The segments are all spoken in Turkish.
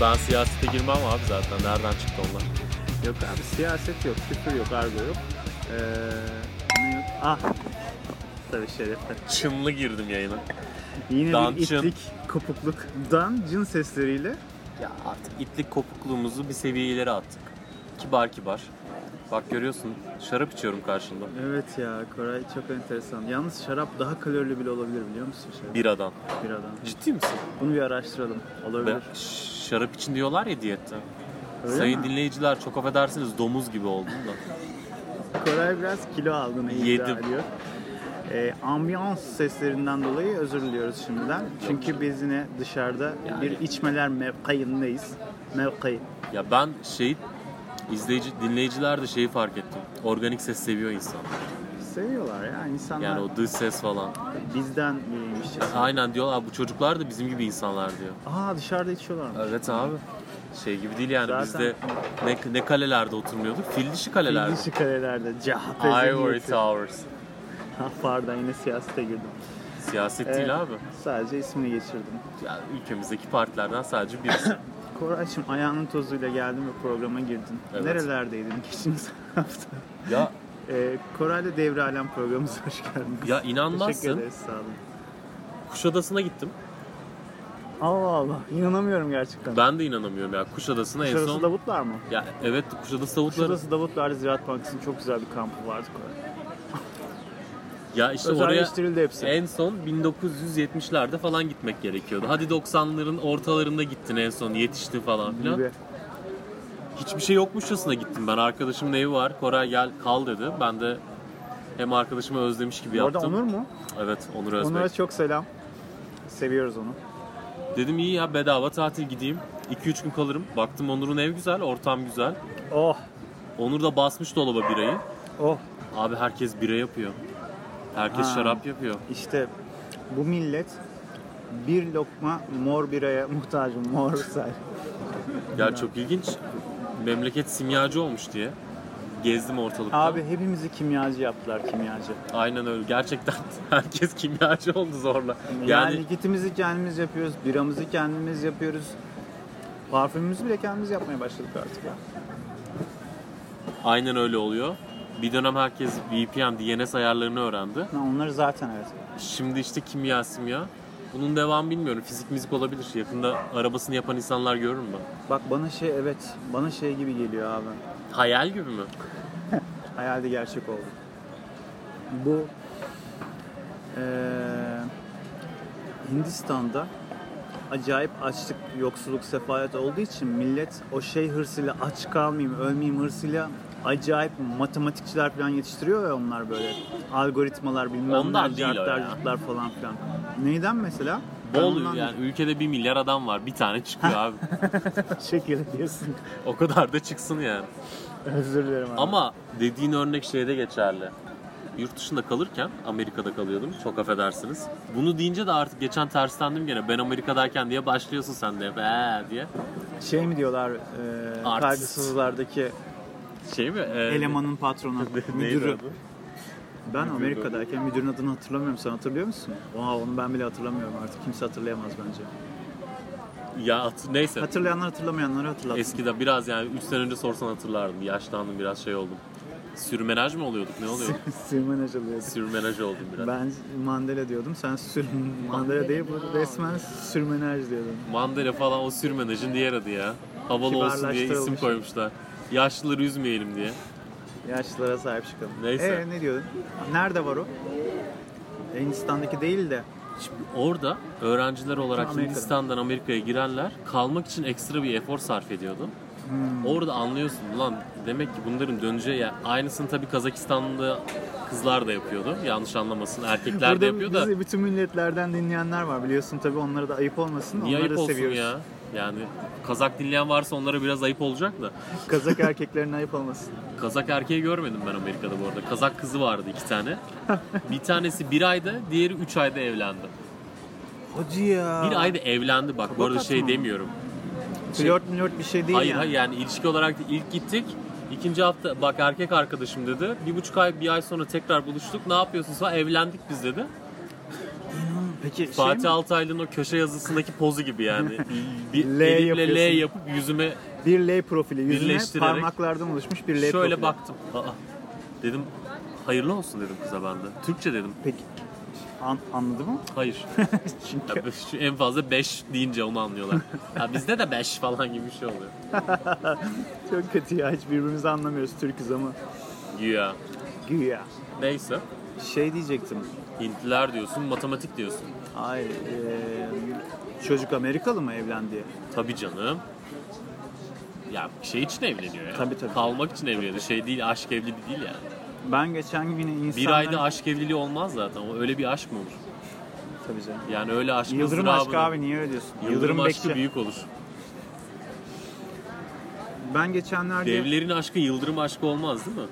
Ben siyasete girmem abi zaten. Nereden çıktı onlar? Yok abi siyaset yok, küfür yok, argo yok. Ee, ne yok? Ah! Tabii şerefler. Çınlı girdim yayına. Yine bir itlik, kopukluk. Dan cın sesleriyle. Ya artık itlik kopukluğumuzu bir seviye ileri attık. Kibar kibar. Bak görüyorsun şarap içiyorum karşında. Evet ya Koray çok enteresan. Yalnız şarap daha kalorili bile olabilir biliyor musun şarap? Biradan. Biradan. Ciddi misin? Bunu bir araştıralım. Olabilir. Be- şarap için diyorlar ya diyette. Öyle Sayın mi? dinleyiciler çok affedersiniz domuz gibi oldum da. Koray biraz kilo aldığını iddia Yedim. ediyor. Ee, ambiyans seslerinden dolayı özür diliyoruz şimdiden. Çünkü biz yine dışarıda Yani- bir içmeler mevkayındayız. Mevkayı. Ya ben şey izleyici dinleyiciler de şeyi fark ettim. Organik ses seviyor insan. Seviyorlar ya insanlar Yani o dış ses falan. bizden biriymiş. Aynen diyorlar bu çocuklar da bizim gibi insanlar diyor. Aa dışarıda içiyorlar. Evet abi. Şey gibi değil yani Zaten- bizde ne, ne kalelerde oturmuyorduk? Fil dişi kalelerde. Dişi karelerde CHP Ivory. Towers. Ha, Pardon yine siyasete girdim. Siyaset Evet, değil abi. Sadece ismini geçirdim. Yani ülkemizdeki partilerden sadece birisi. Koraycığım ayağının tozuyla geldin ve programa girdin. Evet. Nerelerdeydin geçtiğimiz hafta? ya Ee, Koray'la Devre Alem programımıza hoş geldiniz. Ya Teşekkür inanmazsın. ederiz sağ olun. Kuşadası'na gittim. Allah Allah inanamıyorum gerçekten. Ben de inanamıyorum ya. Kuşadası'na en Kuşadası son... Davutlar mı? Ya evet Kuşadası tavukları. Kuşadası Davutlar Ziraat Bankası'nın çok güzel bir kampı vardı Koray. Ya işte oraya hepsi. en son 1970'lerde falan gitmek gerekiyordu. Hadi 90'ların ortalarında gittin en son yetişti falan filan. gibi. Hiçbir şey yokmuşçasına gittim ben. Arkadaşımın evi var. Koray gel kal dedi. Ben de hem arkadaşımı özlemiş gibi Bu yaptım. Onur mu? Evet Onur Özbek. Onur'a çok selam. Seviyoruz onu. Dedim iyi ya bedava tatil gideyim. 2-3 gün kalırım. Baktım Onur'un ev güzel, ortam güzel. Oh, Onur da basmış dolaba birayı. oh. Abi herkes bira yapıyor. Herkes Ha. şarap yapıyor. İşte bu millet bir lokma mor biraya muhtacım. Mor say. Ya çok ilginç. Memleket simyacı olmuş diye. Gezdim ortalıkta. Abi hepimizi kimyacı yaptılar kimyacı. Aynen öyle. Gerçekten herkes kimyacı oldu zorla. Yani, Yani, likitimizi kendimiz yapıyoruz, biramızı kendimiz yapıyoruz. Parfümümüzü bile kendimiz yapmaya başladık artık ya. aynen öyle oluyor. Bir dönem herkes VPN, DNS ayarlarını öğrendi. Ha, onları zaten evet. Şimdi işte kimya, simya. Bunun devamı bilmiyorum. Fizik müzik olabilir. Yakında arabasını yapan insanlar görür mü? Bak bana şey evet, bana şey gibi geliyor abi. Hayal gibi mi? Hayalde gerçek oldu. Bu eee, Hindistan'da acayip açlık, yoksulluk, sefalet olduğu için millet o şey hırsıyla aç kalmayayım, ölmeyeyim hırsıyla acayip matematikçiler falan yetiştiriyor ya onlar böyle. Algoritmalar bilmem Ondan neler, değil o ya. falan filan. Neyden mesela? Ben Bol ondan yani ülkede bir milyar adam var. Bir tane çıkıyor abi. şekil diyorsun. O kadar da çıksın yani. Özür dilerim abi. Ama dediğin örnek şeyde geçerli. Yurt dışında kalırken Amerika'da kalıyordum. Çok affedersiniz. Bunu deyince de artık geçen terslendim gene. Ben Amerika'dayken diye başlıyorsun sen de. Be diye. şey mi diyorlar Artist. kaygısızlardaki Şey mi? Ee, elemanın patronu, müdürü. adı? Ben. Amerika'dayken müdürün adını hatırlamıyorum. Sen hatırlıyor musun? Oha onu ben bile hatırlamıyorum artık. Kimse hatırlayamaz bence. Ya hat- neyse. Hatırlayanlar hatırlamayanları hatırlatsın. Eskiden biraz yani 3 sene önce sorsan hatırlardım. Yaşlandım biraz şey oldum. Sürmenaj mı oluyorduk? Ne oluyor? Sürmenaj alıyordu. Sürmenaj oldum biraz. Ben Mandela diyordum. Sen sür Mandela değil bu resmen sürmenaj diyordun. Mandela falan o sürmenajın diğer adı ya. Havalı olsun diye isim koymuşlar. Yaşlıları üzmeyelim diye. Yaşlılara sahip çıkalım. Neyse. Ee, ne diyordun? Nerede var o? Hindistan'daki değil de. Şimdi orada öğrenciler olarak Amerika'da. Hindistan'dan Amerika'ya girenler kalmak için ekstra bir efor sarf ediyordu. Hmm. Orada anlıyorsun lan demek ki bunların döneceği yer. Aynısını tabii Kazakistan'da kızlar da yapıyordu. Yanlış anlamasın. Erkekler de yapıyor da bizi bütün milletlerden dinleyenler var biliyorsun tabii onlara da ayıp olmasın. niye Onları ayıp da olsun seviyoruz. ya? Yani Kazak dinleyen varsa onlara biraz ayıp olacak da. Kazak erkeklerine ayıp olmasın. Kazak erkeği görmedim ben Amerika'da bu arada. Kazak kızı vardı iki tane. bir tanesi bir ayda, diğeri üç ayda evlendi. Hacı ya. Bir ayda evlendi bak. Bu arada şey mı? demiyorum. Şey- Flört milört bir şey değil hayır yani. hayır yani ilişki olarak da ilk gittik. İkinci hafta bak erkek arkadaşım dedi. Bir buçuk ay bir ay sonra tekrar buluştuk. Ne yapıyorsun sonra evlendik biz dedi. Peki şey Fatih mi? Altaylı'nın o köşe yazısındaki pozu gibi yani. bir L elimle L yapıp yüzüme Bir L profili yüzüne parmaklardan oluşmuş bir L şöyle profili. baktım. Aa, dedim hayırlı olsun dedim kıza ben de. Türkçe dedim. Peki an, anladı mı? Hayır. Çünkü Ya, şu en fazla 5 deyince onu anlıyorlar. Ya bizde de 5 falan gibi bir şey oluyor. çok kötü ya hiç birbirimizi anlamıyoruz Türk'üz ama Güya. güya. Neyse. Şey diyecektim. Hintliler diyorsun, matematik diyorsun. Ay eee, çocuk Amerikalı mı evlendi? Tabii canım. Ya şey için evleniyor ya. Tabii, tabii. Kalmak için evleniyor. Şey değil, aşk evliliği değil yani. Ben geçen gün yine insanlar... Bir ayda aşk evliliği olmaz zaten. O öyle bir aşk mı olur? Tabii canım. Yani öyle aşk Yıldırım aşkı abi niye öyle diyorsun? Yıldırım, aşkı Bekçi. büyük olur. Ben geçenlerde... Devlerin aşkı yıldırım aşkı olmaz değil mi?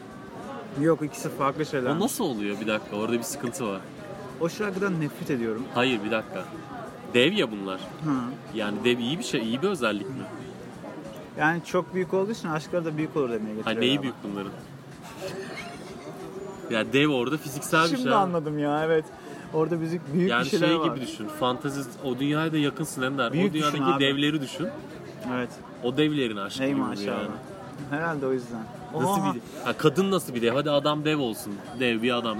Yok ikisi farklı şeyler. O nasıl oluyor? Bir dakika orada bir sıkıntı var. O şarkıdan nefret ediyorum. Hayır bir dakika. Dev ya bunlar. Ha. Yani dev iyi bir şey, iyi bir özellik mi? Yani çok büyük olduğu için aşkları da büyük olur demeye getiriyor. neyi ama. büyük bunların? Ya dev orada fiziksel bir Şimdi şey. anladım ya evet. Orada büyük, büyük Yani bir şeyler şey var. gibi düşün. Fantezi o dünyaya da yakınsın Ender. Büyük o düşün dünyadaki abi. devleri düşün. Evet. O devlerin aşkı Ey gibi maşallah. yani. Herhalde o yüzden. Nasıl Oha. bir ha, kadın nasıl bir dev? Hadi adam dev olsun. Dev bir adam.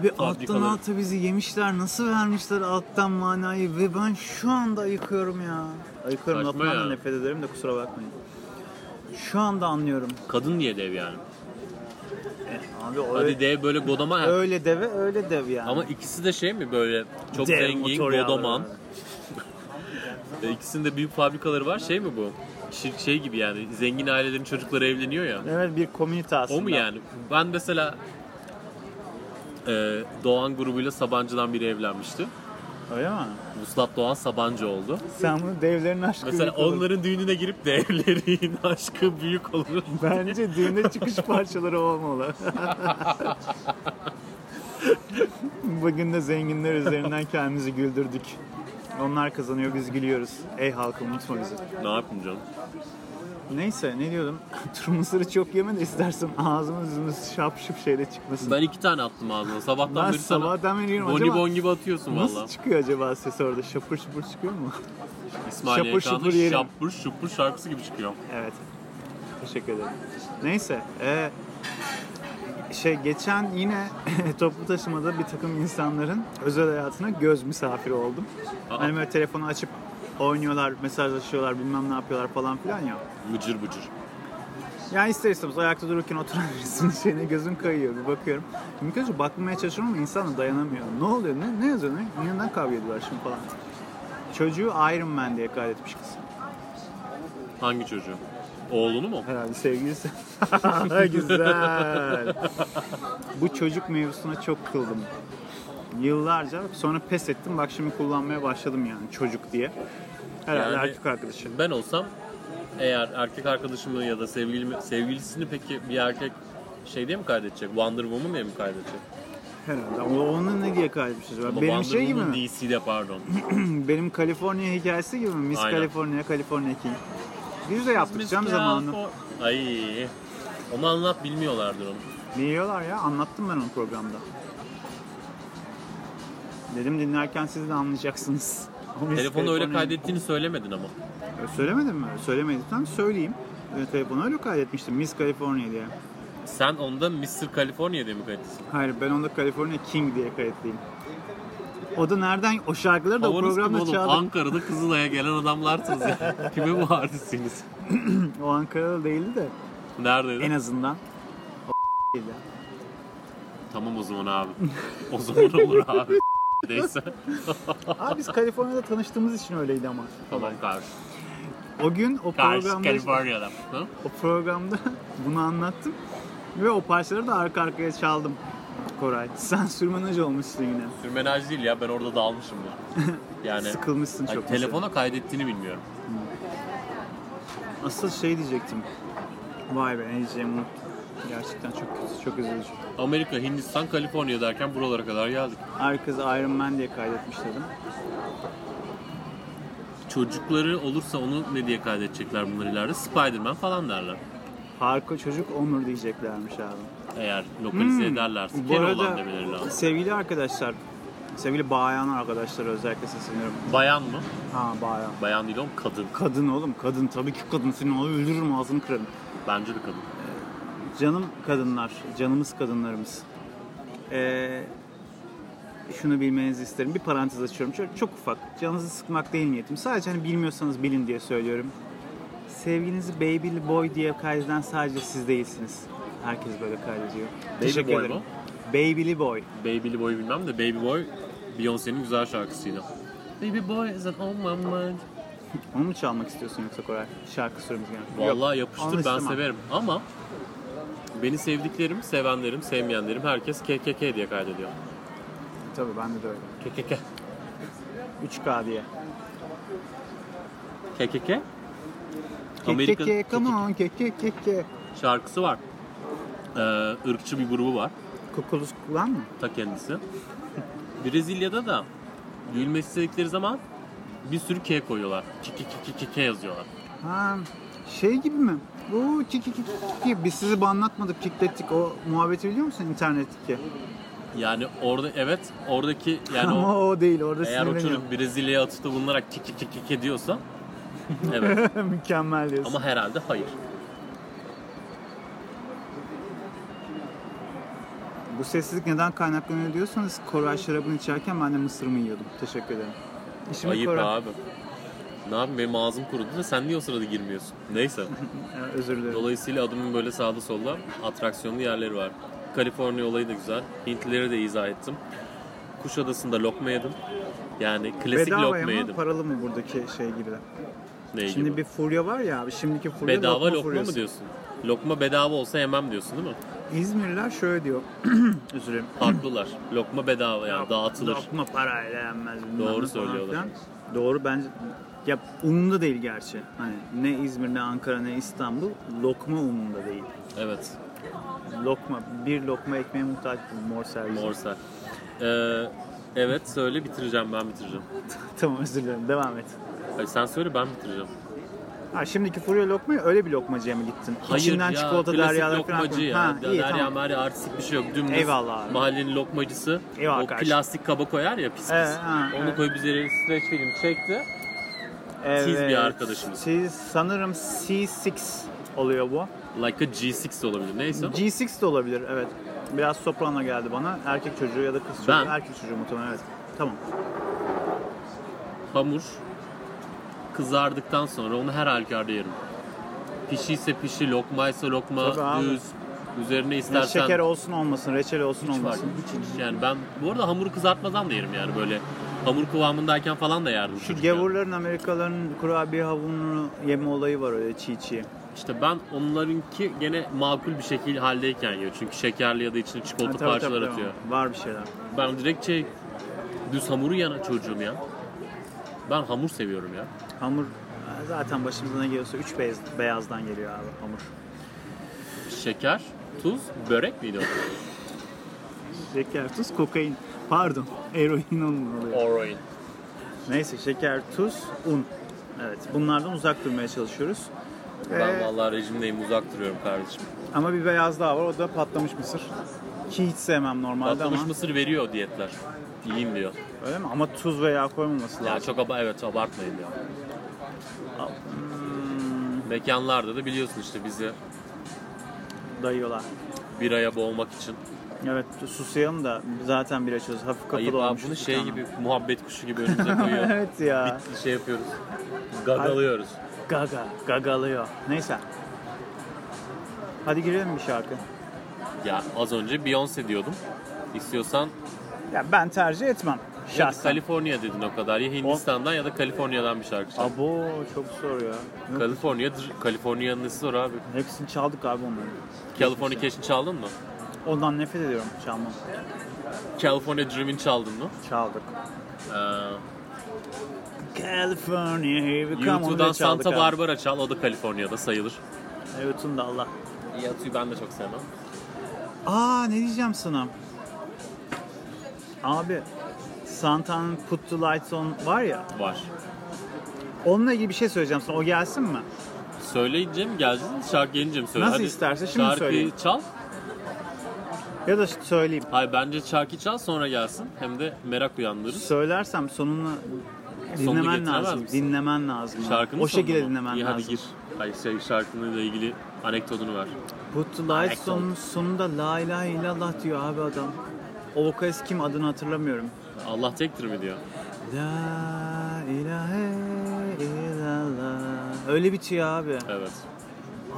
Abi alttan Fabrikaları. alta bizi yemişler. Nasıl vermişler alttan manayı ve ben şu anda ayıkıyorum ya. Ayıkıyorum Saçma lafından da ya. nefret ederim de kusura bakmayın. Şu anda anlıyorum. Kadın niye dev yani? Abi o Hadi öyle, dev böyle godama. öyle deve öyle dev yani. Ama ikisi de şey mi böyle çok Dev zengin, motor yağları godoman. var. Ve ikisinde büyük fabrikaları var. Şey mi bu? Şir- Şey gibi yani zengin ailelerin çocukları evleniyor ya. Evet bir komünite aslında. O mu yani? Ben mesela e, Doğan grubuyla Sabancı'dan biri evlenmişti. Öyle mi? Vuslat Doğan Sabancı oldu. Sen bunu devlerin aşkı Mesela büyük olur. onların düğününe girip de evlerin aşkı büyük olur. Bence düğünde çıkış parçaları olmalı. Bugün de zenginler üzerinden kendimizi güldürdük. Onlar kazanıyor, biz gülüyoruz. Ey halkım unutma bizi. ne yapayım canım? Neyse ne diyordum? Turmuzları çok yeme de istersen ağzımız yüzümüz şap şıp şeyle çıkmasın. Ben iki tane attım ağzına. Sabahtan Ben beri sabahtan beri yiyorum. boni Acaba bon gibi atıyorsun nasıl valla. çıkıyor acaba ses orada? Şapır şıpır çıkıyor mu? İsmail Şapur Şapur şupur yerim. Şapur şupur şarkısı gibi çıkıyor. Evet. Teşekkür ederim. Neyse. e, şey geçen yine toplu taşımada bir takım insanların özel hayatına göz misafiri oldum. Aa. Hani böyle telefonu açıp oynuyorlar, mesajlaşıyorlar, bilmem ne yapıyorlar falan filan ya. Mıcır bıcır. Yani ister istemez ayakta dururken oturan birisinin şeyine gözüm kayıyor. Bir bakıyorum. Mümkün önce bakmamaya çalışıyorum ama insan da dayanamıyor. Ne oluyor? Ne, ne yazıyor? Ne? Neden kavga ediyorlar şimdi falan. Çocuğu Iron Man diye kaydetmiş kız. Hangi çocuğu? Oğlunu mu? Herhalde sevgilisi. Güzel. Bu çocuk mevzusuna çok kıldım. Yıllarca sonra pes ettim. Bak şimdi kullanmaya başladım yani çocuk diye. Herhalde Yani- erkek arkadaşı. Ben olsam eğer erkek arkadaşımı ya da sevgilimi, sevgilisini peki bir erkek şey diye mi kaydedecek? Wonder Woman diye mi kaydedecek? Herhalde. Ama onu ne diye kaydetmişiz? Ama Benim Wonder şey gibi mi? DC'de pardon. Benim Kaliforniya hikayesi gibi mi? Miss Aynen. California, California King. Biz de yaptık canım zamanında. Ay. Onu anlat bilmiyorlardır onu. Biliyorlar ya anlattım ben onu programda. Dedim dinlerken siz de anlayacaksınız. Telefonu öyle kaydettiğini söylemedin ama. Söylemedim mi? Söylemediysem söyleyeyim. E, telefonu öyle kaydetmiştim. Miss California diye. Sen onda Mr. California diye mi kaydettin? Hayır ben onda California King diye kayıtlıyım. O da nereden? O şarkıları da o Havanız kim programda çaldım. Ankara'da Kızılay'a gelen adamlarsınız ya. Kime bu artistsiniz? O Ankara'da değildi de Neredeydi? en azından o değildi. Tamam o zaman abi. O zaman olur abi. Neyse. Abi biz Kaliforniya'da tanıştığımız için öyleydi ama. tamam karşı. O gün o Karşı programda California'da. Hı? o programda bunu anlattım ve o parçaları da arka arkaya çaldım. Koray. Sen sürmenaj olmuşsun yine. Sürmenaj değil ya ben orada dalmışımdır. Yani Sıkılmışsın Ay, çok. telefona kaydettiğini bilmiyorum. Asıl şey diyecektim. Vay be ne diyeceğimi unuttum. Gerçekten çok kötü, çok üzücü. Amerika, Hindistan, Kaliforniya derken buralara kadar geldik. Herkes Iron Man diye kaydetmiş dedim. Çocukları olursa onu ne diye kaydedecekler bunlar ileride? Spider-Man falan derler. Harika çocuk Onur diyeceklermiş abi. Eğer lokalize Hmm, ederlerse. Bu arada demeleri lazım. sevgili arkadaşlar Sevgili bayan arkadaşlara özellikle sesleniyorum. Bayan mı? Ha bayan. Bayan değil oğlum kadın. Kadın oğlum kadın tabii ki kadın seni alır öldürürüm ağzını kırarım. Bence de kadın. Canım kadınlar, canımız kadınlarımız. Ee, şunu bilmenizi isterim. Bir parantez açıyorum. Çok, çok ufak. Canınızı sıkmak değil niyetim. Sadece hani bilmiyorsanız bilin diye söylüyorum. Sevginizi baby boy diye kaydeden sadece siz değilsiniz. Herkes böyle kaydediyor. Baby Teşekkür boy ederim. mu? Baby'li boy. Baby'li Boy bilmem de Baby Boy Beyoncé'nin güzel şarkısıydı. Baby Boy is on my mind. Onu mu çalmak istiyorsun yoksa Koray? Şarkı süremiz yani. Vallahi Yok, yapıştır ben severim ama beni sevdiklerim, sevenlerim, sevmeyenlerim herkes KKK diye kaydediyor. Tabii bende de öyle. KKK. 3K diye. KKK? Kek kek, come KKK on kek. şarkısı var. Ee, ırkçı bir grubu var. Kukulus kullan mı? Ta kendisi. Brezilya'da da gülmek istedikleri zaman bir sürü K koyuyorlar. KKK yazıyorlar. Ha, şey gibi mi? Bu kik kik kik kik. Biz sizi bu anlatmadık, kiklettik. O muhabbeti biliyor musun internetteki? Yani orada evet oradaki yani Ama o, o değil, orada eğer o çocuk Brezilya'ya atıfta bulunarak KKK diyorsa evet Mükemmel diyorsun. ama herhalde hayır. Bu sessizlik neden kaynaklanıyor diyorsanız Koray şarabını içerken ben de mısırımı yiyordum. Teşekkür ederim. İşimi Ayıp Koray. abi. Ne yapayım benim ağzım kurudu da sen niye o sırada girmiyorsun? Neyse. Özür dilerim. Dolayısıyla adımın böyle sağda solda atraksiyonlu yerleri var. Kaliforniya olayı da güzel. Hintlileri de izah ettim. Kuşadası'nda lokma yedim. Yani klasik Bedava lokma mı, yedim. paralı mı buradaki şey gibi? Ne Şimdi gibi? bir furya var ya abi, şimdiki furya Bedava lokma, furyası. mı diyorsun? Lokma bedava olsa yemem diyorsun değil mi? İzmirliler şöyle diyor. özür dilerim. Haklılar. Lokma bedava yani dağıtılır. Lokma parayla yenmez. bilmem Doğru ne falan söylüyorlar. filan. Doğru bence. Ya umunda değil gerçi. Hani ne İzmir ne Ankara ne İstanbul lokma umunda değil. Evet. Lokma bir lokma ekmeğe muhtaç bir mor servis. Morsel. Ee, evet söyle bitireceğim ben bitireceğim. tamam özür dilerim devam et. Hayır, sen söyle ben bitireceğim. Ha şimdiki furya lokmaya öyle bir lokmacıya mı gittin? Hayır İçinden ya çikolata deryalar falan. lokmacı ya. Ha, iyi Derya tamam. Merya artistik bir şey yok. Dümdüz Eyvallah abi. mahallenin lokmacısı Eyvallah o kardeşim. plastik kaba koyar ya pis pis. Evet, ha, Onu evet. koyup üzerine streç film çekti. Tiz bir arkadaşımız. Siz sanırım C6 oluyor bu. Like a G6 de olabilir. Neyse. G6 de olabilir evet. Biraz soprano geldi bana. Erkek çocuğu ya da kız çocuğu. Ben- Erkek çocuğu muhtemelen evet. Tamam. Hamur kızardıktan sonra onu her halükarda yerim. Pişi ise pişi, lokmaysa lokma, Tabii abi. düz. Üzerine Ne istersen şeker olsun olmasın, reçel olsun hiç fark olmasın. hiç, hiç. Yani ben bu arada hamuru kızartmadan da yerim yani böyle hamur kıvamındayken falan da yerdim. Şu gavurların, Amerikalıların kurabiye havunu yeme olayı var öyle çiğ çiğ. İşte ben onlarınki gene makul bir şekil haldeyken yiyor. Çünkü şekerli ya da içine Ha, çikolata tabii, parçalar tabii, atıyor. tamam. Var bir şeyler. Ben direkt şey düz hamuru yana çocuğum ya. Ben hamur seviyorum ya. Hamur zaten başımıza ne geliyorsa 3 beyaz, beyazdan geliyor abi hamur. Şeker, tuz, börek miydi o? Şeker, tuz, kokain. Pardon, eroin onun oluyor. Oroin. Neyse şeker, tuz, un. Evet bunlardan uzak durmaya çalışıyoruz. Ben Ee, vallahi rejimdeyim uzak duruyorum kardeşim. ama bir beyaz daha var o da patlamış mısır. Ki hiç sevmem normalde Patlamış ama. mısır veriyor diyetler. Yiyeyim diyor. Öyle mi? Ama tuz ve yağ koymaması Ya lazım. çok aba evet abartmayın ya. Hmm, Mekanlarda da biliyorsun işte bizi dayıyorlar. biraya boğmak için. Evet susayalım da zaten bir açıyoruz. Hafif kapalı Ayıp abi olmuşuz bunu şey tane. gibi muhabbet kuşu gibi önümüze koyuyor. evet ya. Bir şey yapıyoruz. Gagalıyoruz. Gaga, gagalıyor. Neyse. Hadi girelim bir şarkı. Ya az önce Beyoncé diyordum. İstiyorsan Ya ben tercih etmem. Şahsen. Kaliforniya dedin o kadar. Ya Hindistan'dan ya da Kaliforniya'dan bir şarkı çal. Abo çok zor ya. Kaliforniya, Kaliforniya'nın nesi zor abi? Hepsini çaldık abi onları. Californication çaldın mı? Ondan nefret ediyorum çalmam. California Dream'in çaldın mı? Çaldık. Ee, California here we come. YouTube'dan da Santa abi. Barbara çal. O da Kaliforniya'da sayılır. YouTube'da Allah. Yatu'yu ben de çok sevmem. Aa ne diyeceğim sana? Abi Santa'nın Put the Lights On var ya. Var. Onunla ilgili bir şey söyleyeceğim sana. O gelsin mi? Söyleyince mi geleceğiz? Şarkı gelince mi söyle? Nasıl Hadi isterse şimdi şarkıyı söyleyeyim. çal. Ya da söyleyeyim. Hayır bence şarkı çal sonra gelsin. Hem de merak uyandırır. Söylersem sonunu dinlemen getiremez lazım. misin? Dinlemen lazım. Şarkının o şekilde sonunu mu? dinlemen İyi lazım. hadi gir. Hayır şey, şarkıyla ilgili anekdotunu ver. Put the lights Anekdot. sonun sonunda la ilahe illallah diyor abi adam. O vokalist kim adını hatırlamıyorum. Allah tektir mi diyor. La ilahe illallah. Öyle bitiyor abi. Evet.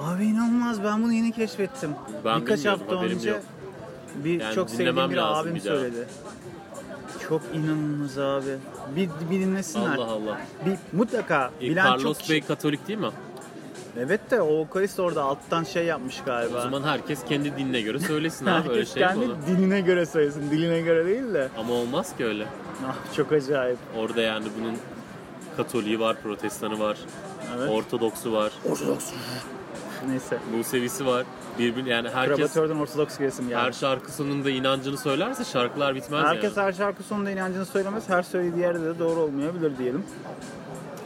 Abi inanılmaz ben bunu yeni keşfettim. Ben Birkaç hafta önce yok. bir Yani çok sevdiğim bir abim bir söyledi. Çok inanılmaz abi. Bir, bir dinlesinler. Allah Allah. Bir mutlaka E, bilen Carlos çok. Bey Katolik değil mi? Evet de o vokalist orada alttan şey yapmış galiba. O zaman herkes kendi dinine göre söylesin abi. Öyle Herkes şey mi kendi olur? diline göre söylesin, diline göre değil de. Ama olmaz ki öyle. Ah, çok acayip. Orada yani bunun Katoliği var, Protestanı var, Evet. Ortodoksu var, Ortodoks. Neyse. Musevisi var. Birbir yani herkes Kravatörden Ortodoks giresim her şarkı sonunda inancını söylerse şarkılar bitmez Herkes yani. her şarkı sonunda inancını söylemez. Her söylediği yerde de doğru olmayabilir diyelim.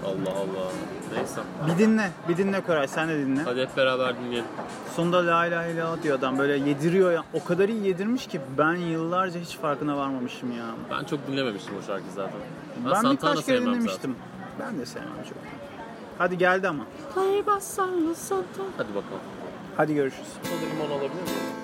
Allah Allah. Neyse. Bir dinle. Bir dinle Koray. Sen de dinle. Hadi hep beraber dinleyelim. Sonunda la ilahe illallah diyor adam. Böyle yediriyor. ya. O kadar iyi yedirmiş ki ben yıllarca hiç farkına varmamışım ya. Ben çok dinlememiştim o şarkıyı zaten. Ben, Ben, Santana birkaç kere dinlemiştim. Ben de sevmem çok. Hadi geldi ama. zaten. Hadi bakalım. Hadi görüşürüz. Burada limon alabilir miyim?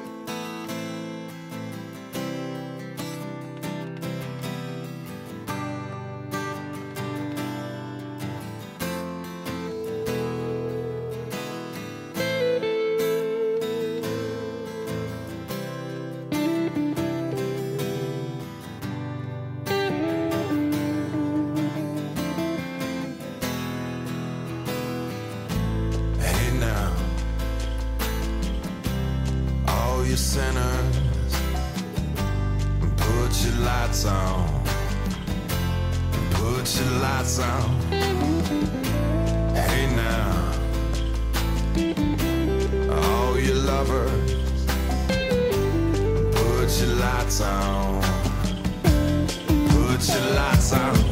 Sinners, put your lights on. Put your lights on. Hey now, all you lovers, put your lights on. Put your lights on.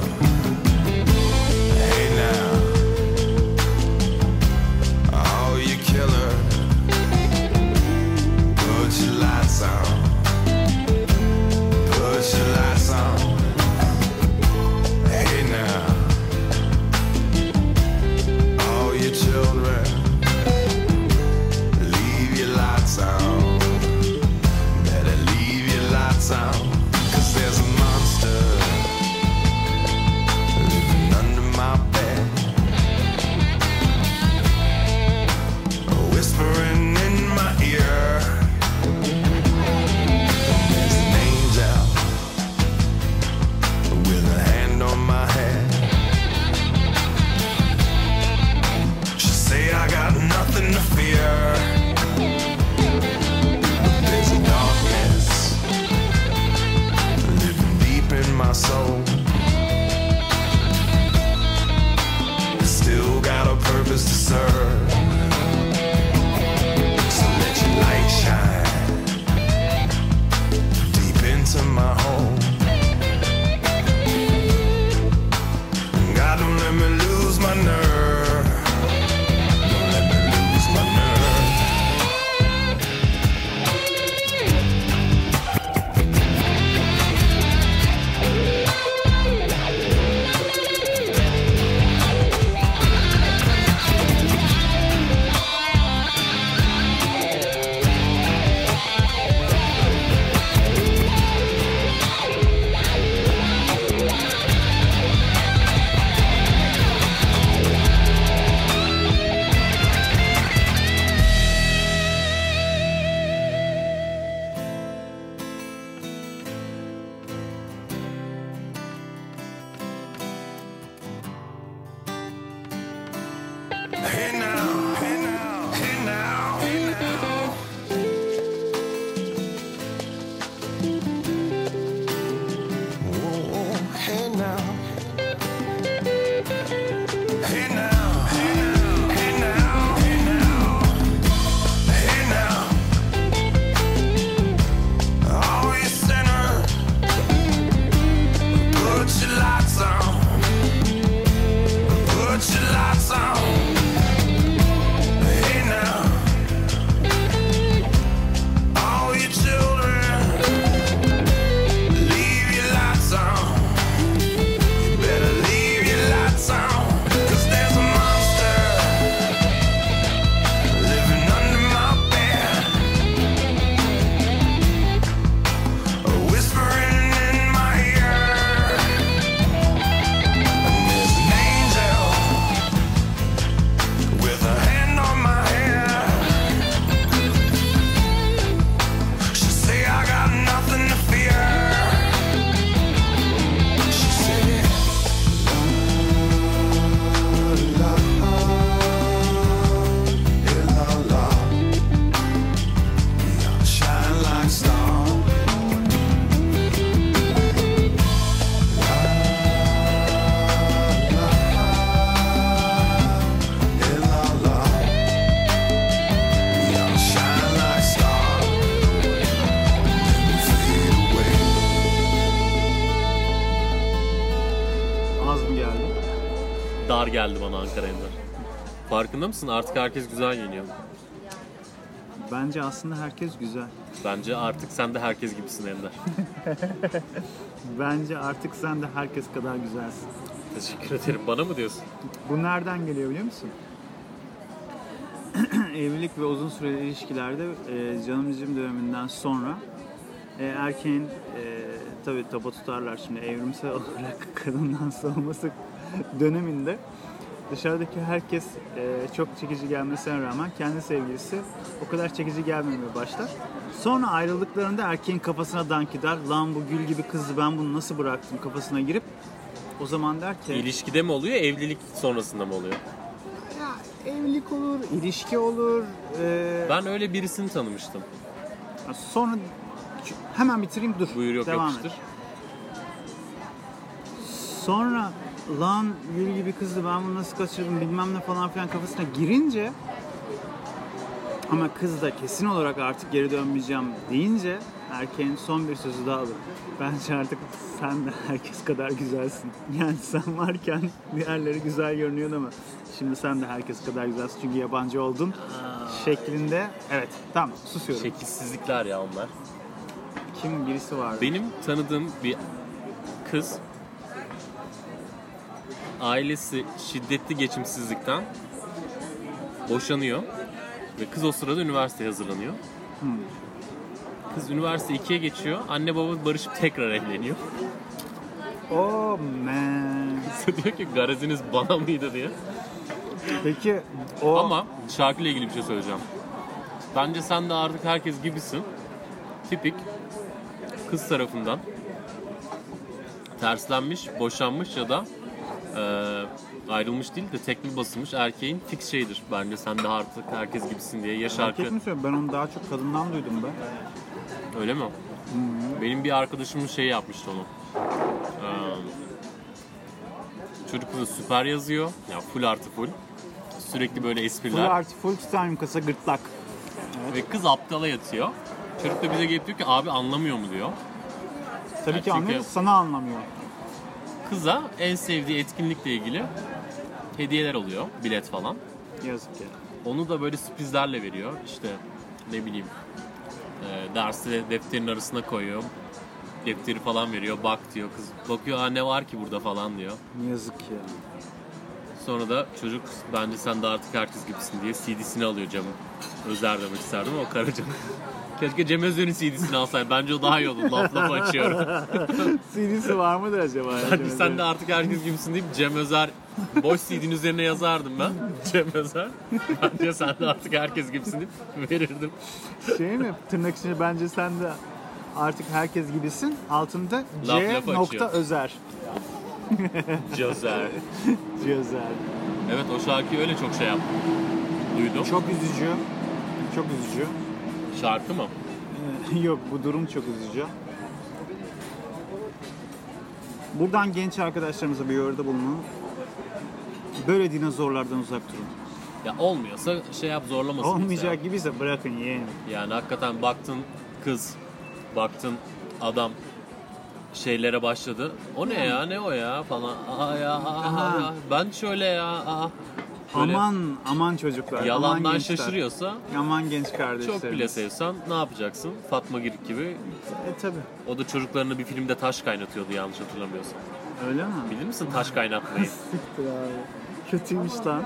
Farkında mısın? Artık herkes güzel giyiniyor. Bence aslında herkes güzel. Bence artık sen de herkes gibisin Ender. Bence artık sen de herkes kadar güzelsin. Teşekkür ederim. Bana mı diyorsun? Bu nereden geliyor biliyor musun? Evlilik ve uzun süreli ilişkilerde e, canım cicim döneminden sonra e, erkeğin e, tabi tapa tutarlar şimdi evrimsel olarak kadından savunması döneminde dışarıdaki herkes e, çok çekici gelmesine rağmen kendi sevgilisi o kadar çekici gelmemeye başlar. Sonra ayrıldıklarında erkeğin kafasına dank eder. Lan bu gül gibi kızı ben bunu nasıl bıraktım kafasına girip o zaman der ki İlişkide mi oluyor, evlilik sonrasında mı oluyor? Ya evlilik olur, ilişki olur. ee, Ben öyle birisini tanımıştım. Sonra hemen bitireyim dur. Buyur yok Devam yapıştır. Et. Sonra lan gül gibi kızdı ben bunu nasıl kaçırdım bilmem ne falan filan kafasına girince ama kız da kesin olarak artık geri dönmeyeceğim deyince erkeğin son bir sözü daha alır. Bence artık sen de herkes kadar güzelsin. Yani sen varken diğerleri güzel görünüyor ama şimdi sen de herkes kadar güzelsin çünkü yabancı oldun şeklinde. Evet tamam susuyorum. Şekilsizlikler ya onlar. Kim birisi vardı. Benim tanıdığım bir kız ailesi şiddetli geçimsizlikten boşanıyor ve kız o sırada üniversiteye hazırlanıyor. Kız üniversite 2'ye geçiyor. Anne baba barışıp tekrar evleniyor. Oh man. Kız diyor ki gareziniz bana mıydı diye. Peki o Ama şarkıyla ilgili bir şey söyleyeceğim. Bence sen de artık herkes gibisin. Tipik kız tarafından terslenmiş, boşanmış ya da e, ayrılmış değil de tekme basılmış erkeğin fix şeyidir. Bence sen de artık herkes gibisin diye ya şarkı. erkek mi söylüyor? Ben onu daha çok kadından duydum be. Öyle mi? Benim bir arkadaşımın şey yapmıştı onu. Ee, çocuk kızı süper yazıyor. Ya full artı full. Sürekli böyle Full espriler. artı full titanium kasa gırtlak. Ve kız aptala yatıyor. Çocuk da bize gelip diyor ki abi anlamıyor mu diyor. Tabii Yani ki anlıyoruz sana anlamıyor. Kıza en sevdiği etkinlikle ilgili hediyeler oluyor. Bilet falan. Yazık ya. Onu da böyle sürprizlerle veriyor. İşte ne bileyim e, dersi defterin arasına koyuyor. Defteri falan veriyor. Bak diyor kız. Bakıyor Aa, ne var ki burada falan diyor. Yazık ya. Sonra da çocuk bence sen de artık herkes gibisin diye CD'sini alıyor Cem'in. Özer demek isterdim ama Karaca. Keşke Cem Özer'in CD'sini alsaydı. Bence o daha iyi olur. Laf laf açıyorum. CD'si var mıdır acaba? ya? Bence sen de artık herkes gibisin deyip Cem Özer boş CD'nin üzerine yazardım ben. Cem Özer. Bence sen de artık herkes gibisin deyip verirdim. Şey mi? Tırnak içinde bence sen de artık herkes gibisin. Altında Laf C laf nokta açıyor. özer. Özer. C özer. Evet o şarkıyı öyle çok şey yaptım. Duydum. Çok üzücü. Çok üzücü. Şarkı mı? Yok bu durum çok üzücü. Buradan genç arkadaşlarımıza bir yorda bulunun. Böyle dinozorlardan uzak durun. Ya olmuyorsa şey yap zorlamasın. bizi ya. Olmayacak gibiyse bırakın yeğenim. Yani hakikaten baktın kız, baktın adam şeylere başladı. O ne ya, ne o ya falan. Aa ya, Aha. ya. ben şöyle ya. Aa. Böyle Aman aman çocuklar. aman yalandan gençler. şaşırıyorsa Aman genç kardeşlerim. çok bile sevsen ne yapacaksın? Fatma Girik gibi. E tabi. O da çocuklarını bir filmde taş kaynatıyordu yanlış hatırlamıyorsam. Öyle mi? Bilir misin taş kaynatmayı? Siktir abi. Kötüymüş lan.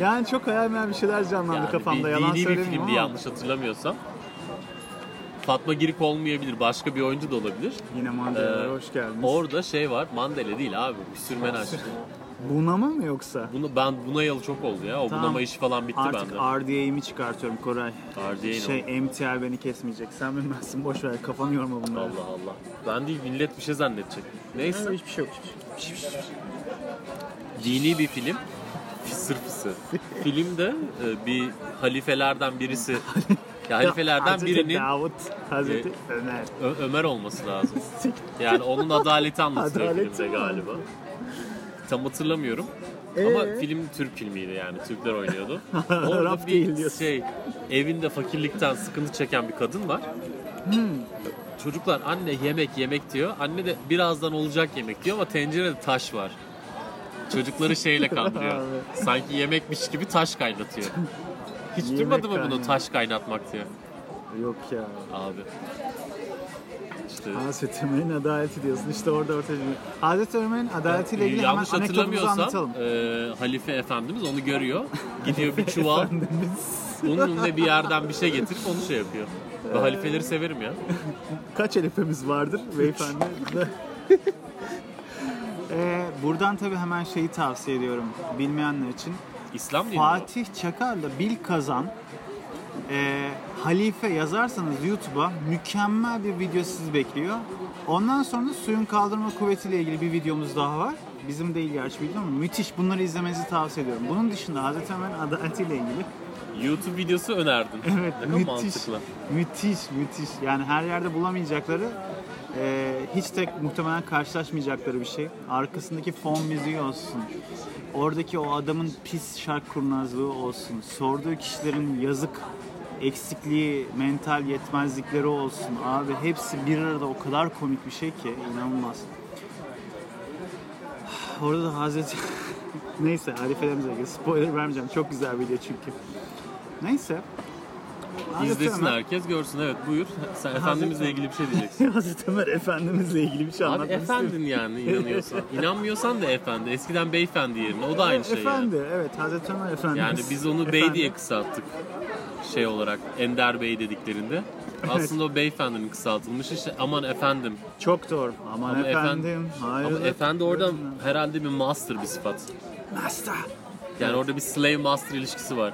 Yani çok hayal meyal bir şeyler canlandı Yani kafamda. bir Yalan dini bir filmdi ama. yanlış hatırlamıyorsam. Fatma Girik olmayabilir, başka bir oyuncu da olabilir. Yine Mandala'ya Ee, hoş geldiniz. Orada şey var, Mandela değil abi, bir sürmenaç. Bunama mı yoksa? Bunu ben buna yalı çok oldu ya. O Tamam. bunama işi falan bitti Artık bende. RDA'imi çıkartıyorum Koray. RDA ne Şey MTR beni kesmeyecek. Sen bilmezsin boş ver kafanı yorma bunlara. Allah Allah. Ben değil millet bir şey zannedecek. Neyse. Hiçbir şey yok. hiçbir şey yok. Dini bir film. Fısır fısır. Filmde e, bir halifelerden birisi ya halifelerden Hazreti birinin Davut, Hazreti Ee, Ömer. Ö- Ömer olması lazım. Yani onun adaleti anlatılıyor filmde mi? galiba. Tam hatırlamıyorum. Ee? Ama film Türk filmiydi yani. Türkler oynuyordu. Orada değil bir diyorsun. şey evinde fakirlikten sıkıntı çeken bir kadın var. Hmm. Çocuklar anne yemek yemek diyor. Anne de birazdan olacak yemek diyor ama tencerede taş var. Çocukları şeyle kandırıyor. Sanki yemekmiş gibi taş kaynatıyor. Hiç Yemek duymadı mı bunu taş kaynatmak diye? Yok ya. Abi. İşte Hazreti Ömer'in adaleti diyorsun. İşte orada ortaya çıkıyor. Hazreti Ömer'in adaletiyle ilgili hemen yanlış anekdotumuzu hatırlamıyorsam anlatalım. e, Halife Efendimiz onu görüyor. Gidiyor bir çuval unun ve bir yerden bir şey getirip onu şey yapıyor. Ben halifeleri severim ya. Kaç elifemiz vardır beyefendi? ee, buradan tabii hemen şeyi tavsiye ediyorum bilmeyenler için. İslam dini mi Fatih Çakar'la Bil Kazan e, Halife yazarsanız YouTube'a mükemmel bir video sizi bekliyor. Ondan sonra suyun kaldırma kuvvetiyle ilgili bir videomuz daha var. Bizim değil gerçi video ama müthiş. Bunları izlemenizi tavsiye ediyorum. Bunun dışında Hazreti Ömer'in adaletiyle ilgili o? YouTube videosu önerdin. Evet, müthiş. mantıklı. Müthiş, müthiş. Yani her yerde bulamayacakları, e, hiç tek muhtemelen karşılaşmayacakları bir şey. Arkasındaki fon müziği olsun. Oradaki o adamın pis şark kurnazlığı olsun. Sorduğu kişilerin yazık eksikliği, mental yetmezlikleri olsun. Abi hepsi bir arada o kadar komik bir şey ki inanılmaz. Orada da Hazreti... Neyse halifelerimize ilgili spoiler vermeyeceğim. Çok güzel video çünkü. Neyse. İzlesin herkes görsün. Evet buyur. Sen Efendimizle ilgili bir şey diyeceksin. Hazreti Ömer Efendimizle ilgili bir şey Abi anlatmak istiyorum. efendin yani inanıyorsan. İnanmıyorsan da efendi. Eskiden beyefendi yerine. O da aynı şey yani. Efendi, evet Hazreti Ömer Efendimiz. Yani biz onu bey diye kısalttık. Şey olarak Ender Bey dediklerinde. Aslında o beyefendinin kısaltılmış işte aman efendim. Çok doğru. Aman Ama efendim. hayır. Ama efendi orada herhalde bir master bir sıfat. Master. Yani orada bir slave master ilişkisi var.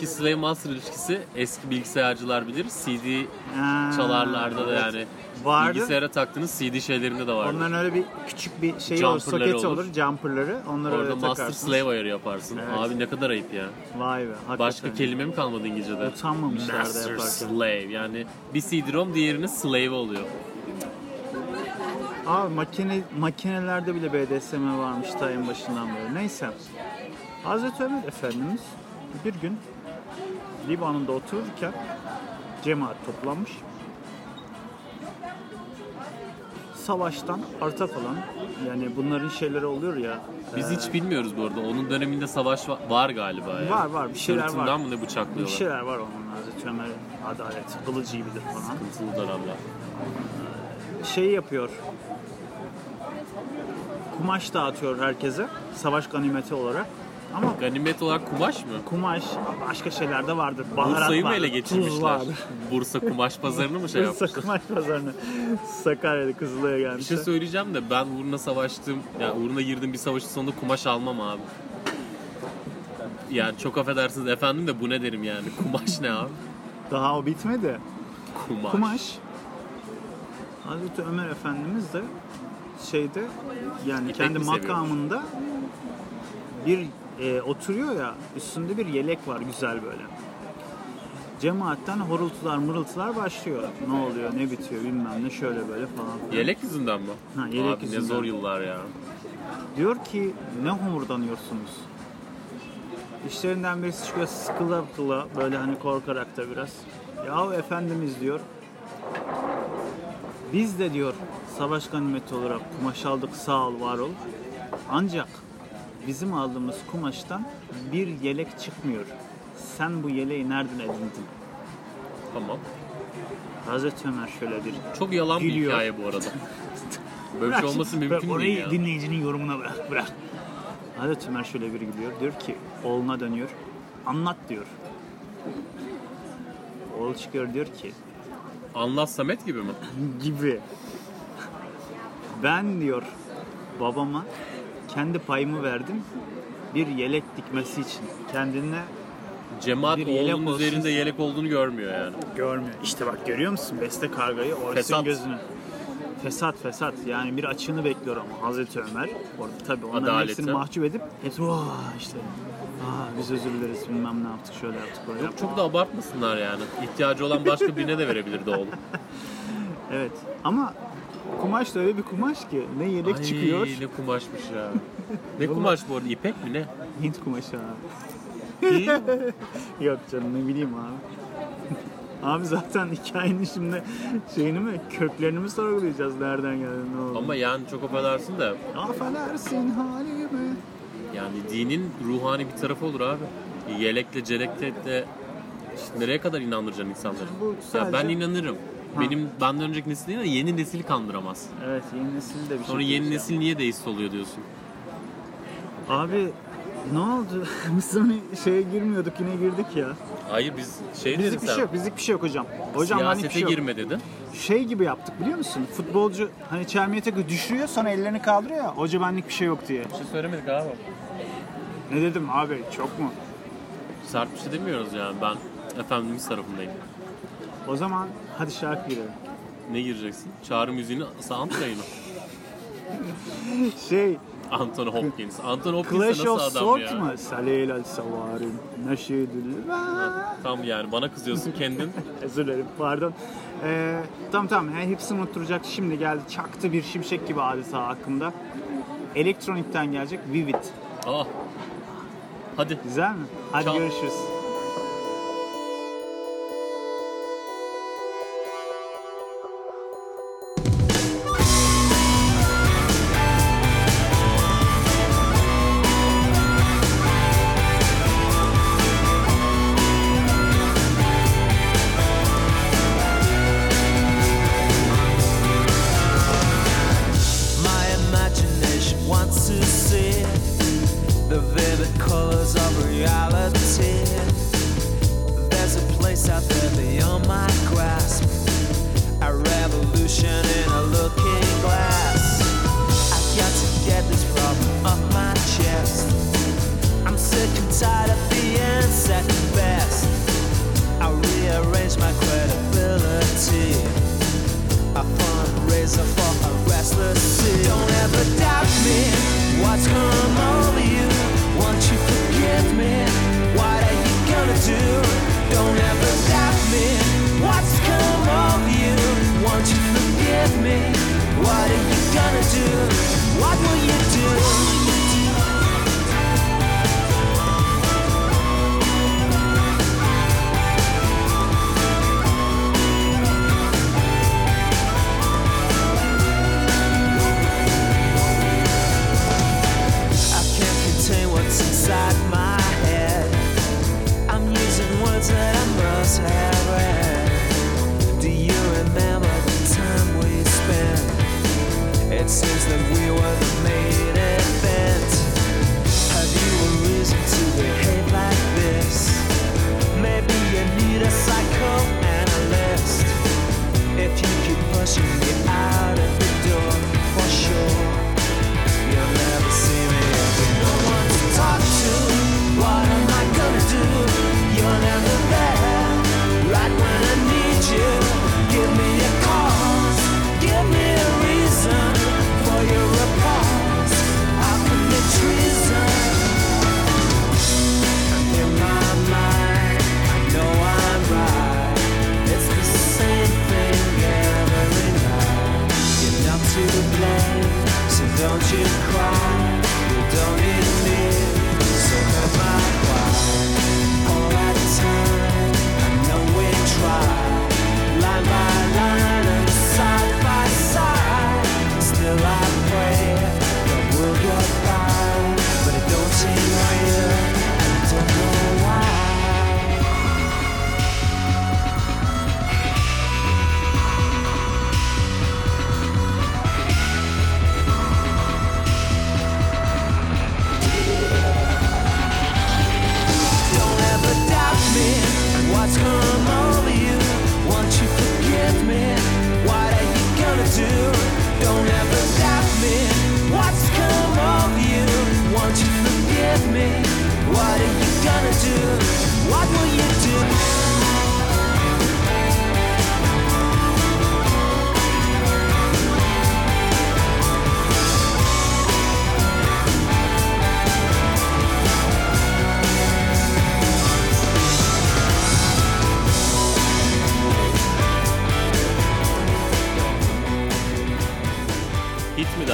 Ki slave master ilişkisi eski bilgisayarcılar bilir. CD Ha, çalarlarda da evet. yani Vardı. bilgisayara taktığınız CD şeylerinde de vardır. Onların öyle bir küçük bir şey olur, soketi olur. olur. jumperları. Onları Orada öyle master slave ayarı yaparsın. Evet. Abi ne kadar ayıp ya. Vay be. hakikaten. Başka kelime mi kalmadı İngilizce'de? Utanmamışlar da Master yaparken. slave yani bir CD-ROM diğerinin slave oluyor. Abi makine, makinelerde bile BDSM varmış ta en başından beri. Neyse. Hazreti Ömer Efendimiz bir gün Libanon'da otururken cemaat toplanmış. Savaştan arta kalan yani bunların şeyleri oluyor ya. Biz e, hiç bilmiyoruz bu arada. Onun döneminde savaş va- var galiba ya. Var, var, bir şeyler Sırtından var. mı ne bir bıçaklıyorlar? şeyler var onun Hazreti Ömer'in adalet, kılıcı gibidir falan. Sıkıntılı dönemler. Şey yapıyor. Kumaş dağıtıyor herkese savaş ganimeti olarak. Ama Ganimet olarak kumaş mı? kumaş başka şeyler de vardır. Baharat Bursa'yı mı vardır, ele tuz geçirmişler? vardır. Bursa kumaş pazarını mı şey Bursa yapmışlar? kumaş pazarına Sakarya'da Kızılay'a Bir gelmişler. şey söyleyeceğim de ben uğruna savaştım, yani uğruna girdim bir savaşın sonunda kumaş almam abi. Yani çok affedersiniz efendim de bu ne derim yani. Kumaş ne abi? Daha o bitmedi. Kumaş. Kumaş. Hazreti Ömer Efendimiz de şeyde yani kendi seviyormuş? makamında bir e, oturuyor ya üstünde bir yelek var güzel böyle. Cemaatten horultular mırıltılar başlıyor. Ne oluyor ne bitiyor bilmem ne şöyle böyle falan. filan. Yelek yüzünden mi? Ha, yelek abi yüzünden. ne zor yıllar ya. Diyor ki ne homurdanıyorsunuz? İşlerinden birisi çıkıyor sıkıla sıkıla böyle hani korkarak da biraz. Yahu Efendimiz diyor. Biz de diyor savaş ganimeti olarak kumaş aldık sağ ol var ol. Ancak bizim aldığımız kumaştan bir yelek çıkmıyor. Sen bu yeleği nereden edindin? Tamam. Hazreti Ömer şöyle bir Çok yalan bir Gülüyor. hikaye bu arada. Böyle bir şey olması Bırak mümkün orayı değil ya. dinleyicinin yorumuna bırak. bırak. Hazreti Ömer şöyle bir gülüyor. Diyor ki oğluna dönüyor. Anlat diyor. Oğul çıkıyor diyor ki Anlat Samet gibi mi? gibi. Ben diyor babama kendi payımı verdim bir yelek dikmesi için. Kendine Cemaat Bir yelek oğlunun olsun. üzerinde yelek olduğunu görmüyor yani. görmüyor. İşte bak görüyor musun beste kargayı Fesat. gözünü. Fesat fesat yani bir açığını bekliyor ama Hazreti Ömer orada tabii onların Adaleti. hepsini mahcup edip hepsi vah işte Aa, biz özür dileriz bilmem ne yaptık şöyle yaptık böyle yaptık. Çok da abartmasınlar yani. İhtiyacı olan başka birine de verebilirdi oğlum. Evet ama kumaş da öyle bir kumaş ki ne yelek Ay, çıkıyor ne kumaşmış ya. Ne kumaş bu arada? İpek mi ne? Hint kumaşı abi. Yok canım ne bileyim abi. Abi zaten hikayenin şimdi şeyini mi köklerini mi sorgulayacağız nereden geldi ne oldu? Ama yani çok affedersin de Affedersin halimi. Yani dinin ruhani bir tarafı olur abi. Yelekle, celekle de işte nereye kadar inandıracaksın insanları? Bu Ya ben sadece- inanırım. Benim benden önceki nesil değil de yeni nesili kandıramaz. Evet yeni nesil de bir Sonra şey. yeni diyeceğim. nesil niye deist oluyor diyorsun. Abi ne oldu? Biz hani şeye girmiyorduk yine girdik ya. Hayır biz şey Bizlik bir sen. şey yok, bizlik bir şey yok hocam. Hocam benlik bir Siyasete şey yok. girme dedin. Şey gibi yaptık biliyor musun? Futbolcu hani çelmeye takıyor düşürüyor sonra ellerini kaldırıyor ya. Hoca benlik bir şey yok diye. Bir şey söylemedik abi. Ne dedim abi çok mu? Sert bir şey demiyoruz yani. Ben Efendimiz tarafındayım. O zaman hadi şarkı girelim. Ne gireceksin? Çağrı müziğini soundtrack'ı mı? Şey Anthony Hopkins. Anthony Hopkins Clash nasıl of adam Swords ya? mı? Salil al savarim neşidül Tam yani bana kızıyorsun kendin. Özür dilerim pardon. Ee, tamam tamam yani hepsini unutturacak şimdi geldi çaktı bir şimşek gibi adeta hakkımda. Elektronikten gelecek Vivid. Aa. Hadi. Güzel mi? Hadi Çal. görüşürüz.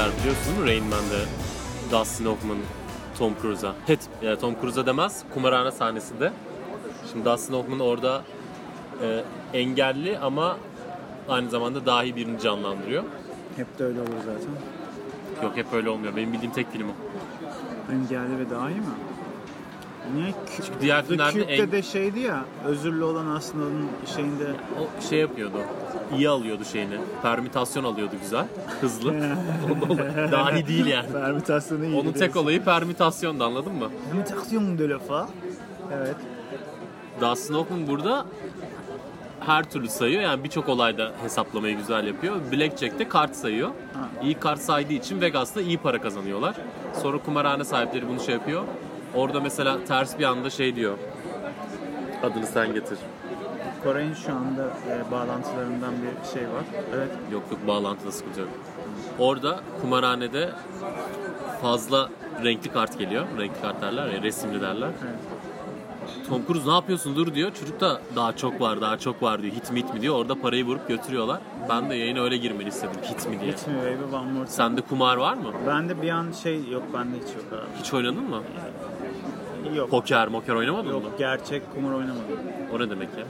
Hit mi der biliyorsun değil mi Rain Man'de Dustin Hoffman Tom Cruise'a. Hit. Yani Tom Cruise'a demez. Kumarhane sahnesinde. Şimdi Dustin Hoffman orada e, engelli ama aynı zamanda dahi birini canlandırıyor. Hep de öyle olur zaten. yok hep öyle olmuyor. Benim bildiğim tek film o. Benim geldi ve daha iyi mi? Niye? Kü- Çünkü diğer The filmlerde Cube'de en- de şeydi ya, özürlü olan aslında onun şeyinde O şey yapıyordu. İyi alıyordu şeyini. Permütasyon alıyordu güzel. Hızlı. Dahi değil yani. permütasyonu iyi. Onun tek olayı permütasyondu anladın mı? Permütasyon de lafa. Evet. Dustin Hoffman burada her türlü sayıyor. Yani birçok olayda hesaplamayı güzel yapıyor. Blackjack'te kart sayıyor. İyi kart saydığı için Vegas'ta iyi para kazanıyorlar. Sonra kumarhane sahipleri bunu şey yapıyor. Orada mesela ters bir anda şey diyor. Adını sen getir. Koray'ın şu anda e, bağlantılarından bir şey var. Evet. Yok yok bağlantıda sıkıntı yok. Orada kumarhanede fazla renkli kart geliyor. Renkli kart derler ya resimli derler. Evet. Tom Cruise ne yapıyorsun dur diyor. Çocuk da daha çok var daha çok var diyor. Hit mi hit mi diyor. Orada parayı vurup götürüyorlar. Ben de yayına öyle girmeni istedim. Hit mi diye. Hit me baby one more time. Sende kumar var mı? Bende bir an şey yok bende hiç yok abi. Hiç oynadın mı? Yok. Poker moker oynamadın mı? Yok gerçek kumar oynamadım. O ne demek ya?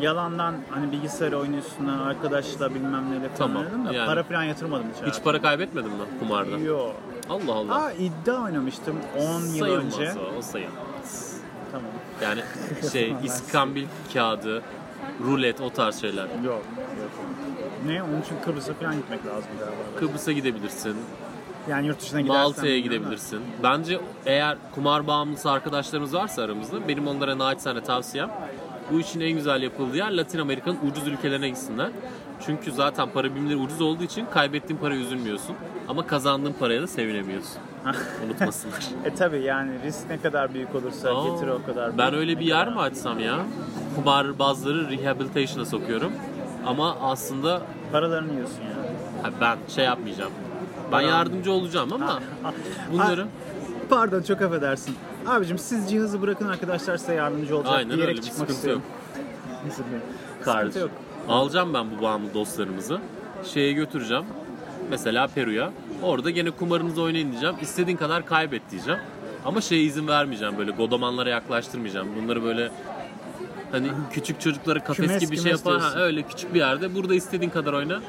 Yalandan hani bilgisayar oynuyorsun arkadaşla bilmem neyle falan Tamam, oynadım da yani. para falan yatırmadım hiç. Hiç para kaybetmedin mi kumarda? Yok. Allah Allah. Aa iddia oynamıştım 10 yıl sayılmaz önce. o, o sayılmaz. Tamam. Yani şey iskambil kağıdı, rulet o tarz şeyler. Yok. Yok. Ne? Onun için Kıbrıs'a falan gitmek lazım galiba. Kıbrıs'a gidebilirsin, Yani yurt dışına gidersen. Malta'ya gidebilirsin. Bence eğer kumar bağımlısı arkadaşlarımız varsa aramızda benim onlara naçizane tavsiyem bu işin en güzel yapıldığı yer Latin Amerika'nın ucuz ülkelerine gitsinler. Çünkü zaten para birimleri ucuz olduğu için kaybettiğin paraya üzülmüyorsun. Ama kazandığın paraya da sevinemiyorsun. Unutmasınlar. E tabi yani risk ne kadar büyük olursa Aa, getiri o kadar büyük. ben öyle bir yer mi açsam ya? Kumar bazıları rehabilitation'a sokuyorum. Ama aslında Paralarını yiyorsun yani. ha, ben şey yapmayacağım. Ben yardımcı olacağım ama bunları pardon çok affedersin. Abicim siz cihazı bırakın arkadaşlar size yardımcı olacak Aynen diyerek öyle, bir çıkmak sıkıntı istiyorum. Özür dilerim. Sıkıntı kardeşim. yok. Alacağım ben bu bağımlı dostlarımızı. Şeye götüreceğim. Mesela Peru'ya. Orada gene kumarınızı oynayın diyeceğim. İstediğin kadar kaybet diyeceğim. Ama şeye izin vermeyeceğim böyle godomanlara yaklaştırmayacağım. Bunları böyle hani küçük çocuklara kafes Kümes, gibi bir şey kümes yapar. Ha, diyorsun. öyle küçük bir yerde. Burada istediğin kadar oyna.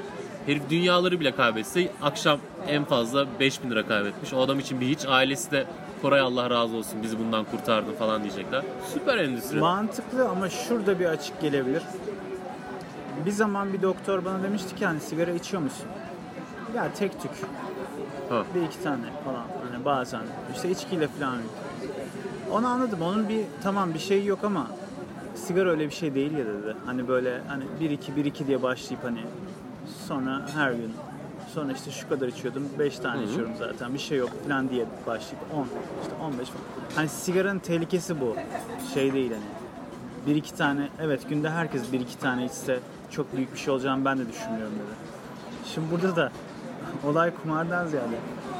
Herif dünyaları bile kaybetse akşam en fazla 5000 lira kaybetmiş. O adam için bir hiç. Ailesi de Koray Allah razı olsun bizi bundan kurtardın falan diyecekler. Süper endüstri. Mantıklı ama şurada bir açık gelebilir. Bir zaman bir doktor bana demişti ki hani sigara içiyor musun? Ya tek tük. Ha. Bir iki tane falan hani bazen. İşte içkiyle falan. Onu anladım. Onun bir tamam bir şey yok ama sigara öyle bir şey değil ya dedi. Hani böyle hani 1 2 1 2 diye başlayıp hani sonra her gün sonra işte şu kadar içiyordum 5 tane içiyorum zaten bir şey yok falan diye başlayıp 10 işte 15 falan. Hani sigaranın tehlikesi bu. Şey değil hani. Bir iki tane evet günde herkes bir iki tane içse çok büyük bir şey olacağını ben de düşünmüyorum dedi. Şimdi burada da olay kumardan ziyade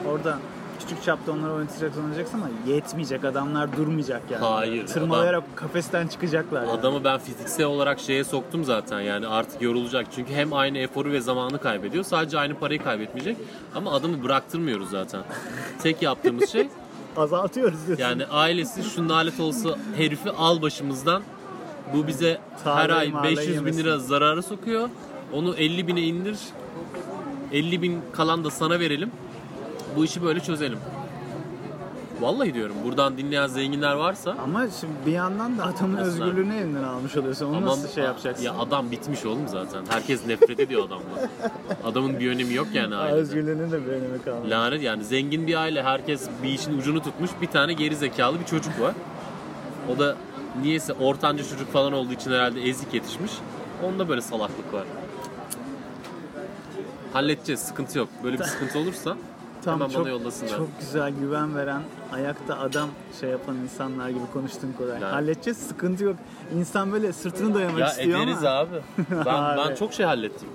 orada küçük çapta onları oynatacak oynayacaksın ama yetmeyecek adamlar durmayacak yani. Hayır, Tırmalayarak kafesten çıkacaklar yani. Adamı ben fiziksel olarak şeye soktum zaten yani artık yorulacak. Çünkü hem aynı eforu ve zamanı kaybediyor. Sadece aynı parayı kaybetmeyecek. Ama adamı bıraktırmıyoruz zaten. Tek yaptığımız şey azaltıyoruz diyorsun. yani ailesi şu nalet olsa herifi al başımızdan. Bu bize her Tarlayı ay marlayı 500 bin lira zararı sokuyor. Onu 50 bine indir. 50 bin kalan da sana verelim. Bu işi böyle çözelim. Vallahi diyorum buradan dinleyen zenginler varsa Ama şimdi bir yandan da adamın Nasıl? özgürlüğünü elinden almış oluyorsun. Onu nasıl şey yapacaksın? Ya adam bitmiş oğlum zaten. Herkes nefret ediyor adamdan. Adamın bir önemi yok yani Aa, ailede. özgürlüğünün de bir önemi kalmadı. Lanet yani zengin bir aile herkes bir işin ucunu tutmuş. Bir tane geri zekalı bir çocuk var. O da niyeyse ortanca çocuk falan olduğu için herhalde ezik yetişmiş. Onda böyle salaklık var. Halledeceğiz sıkıntı yok. Böyle bir sıkıntı olursa Tam hemen çok, bana yollasınlar. çok güzel güven veren, ayakta adam şey yapan insanlar gibi konuştun Koray. Yani. Halledeceğiz, sıkıntı yok. İnsan böyle sırtını dayamak Ya istiyor ederiz ama. abi. Ben, ben Abi. çok şey hallettim.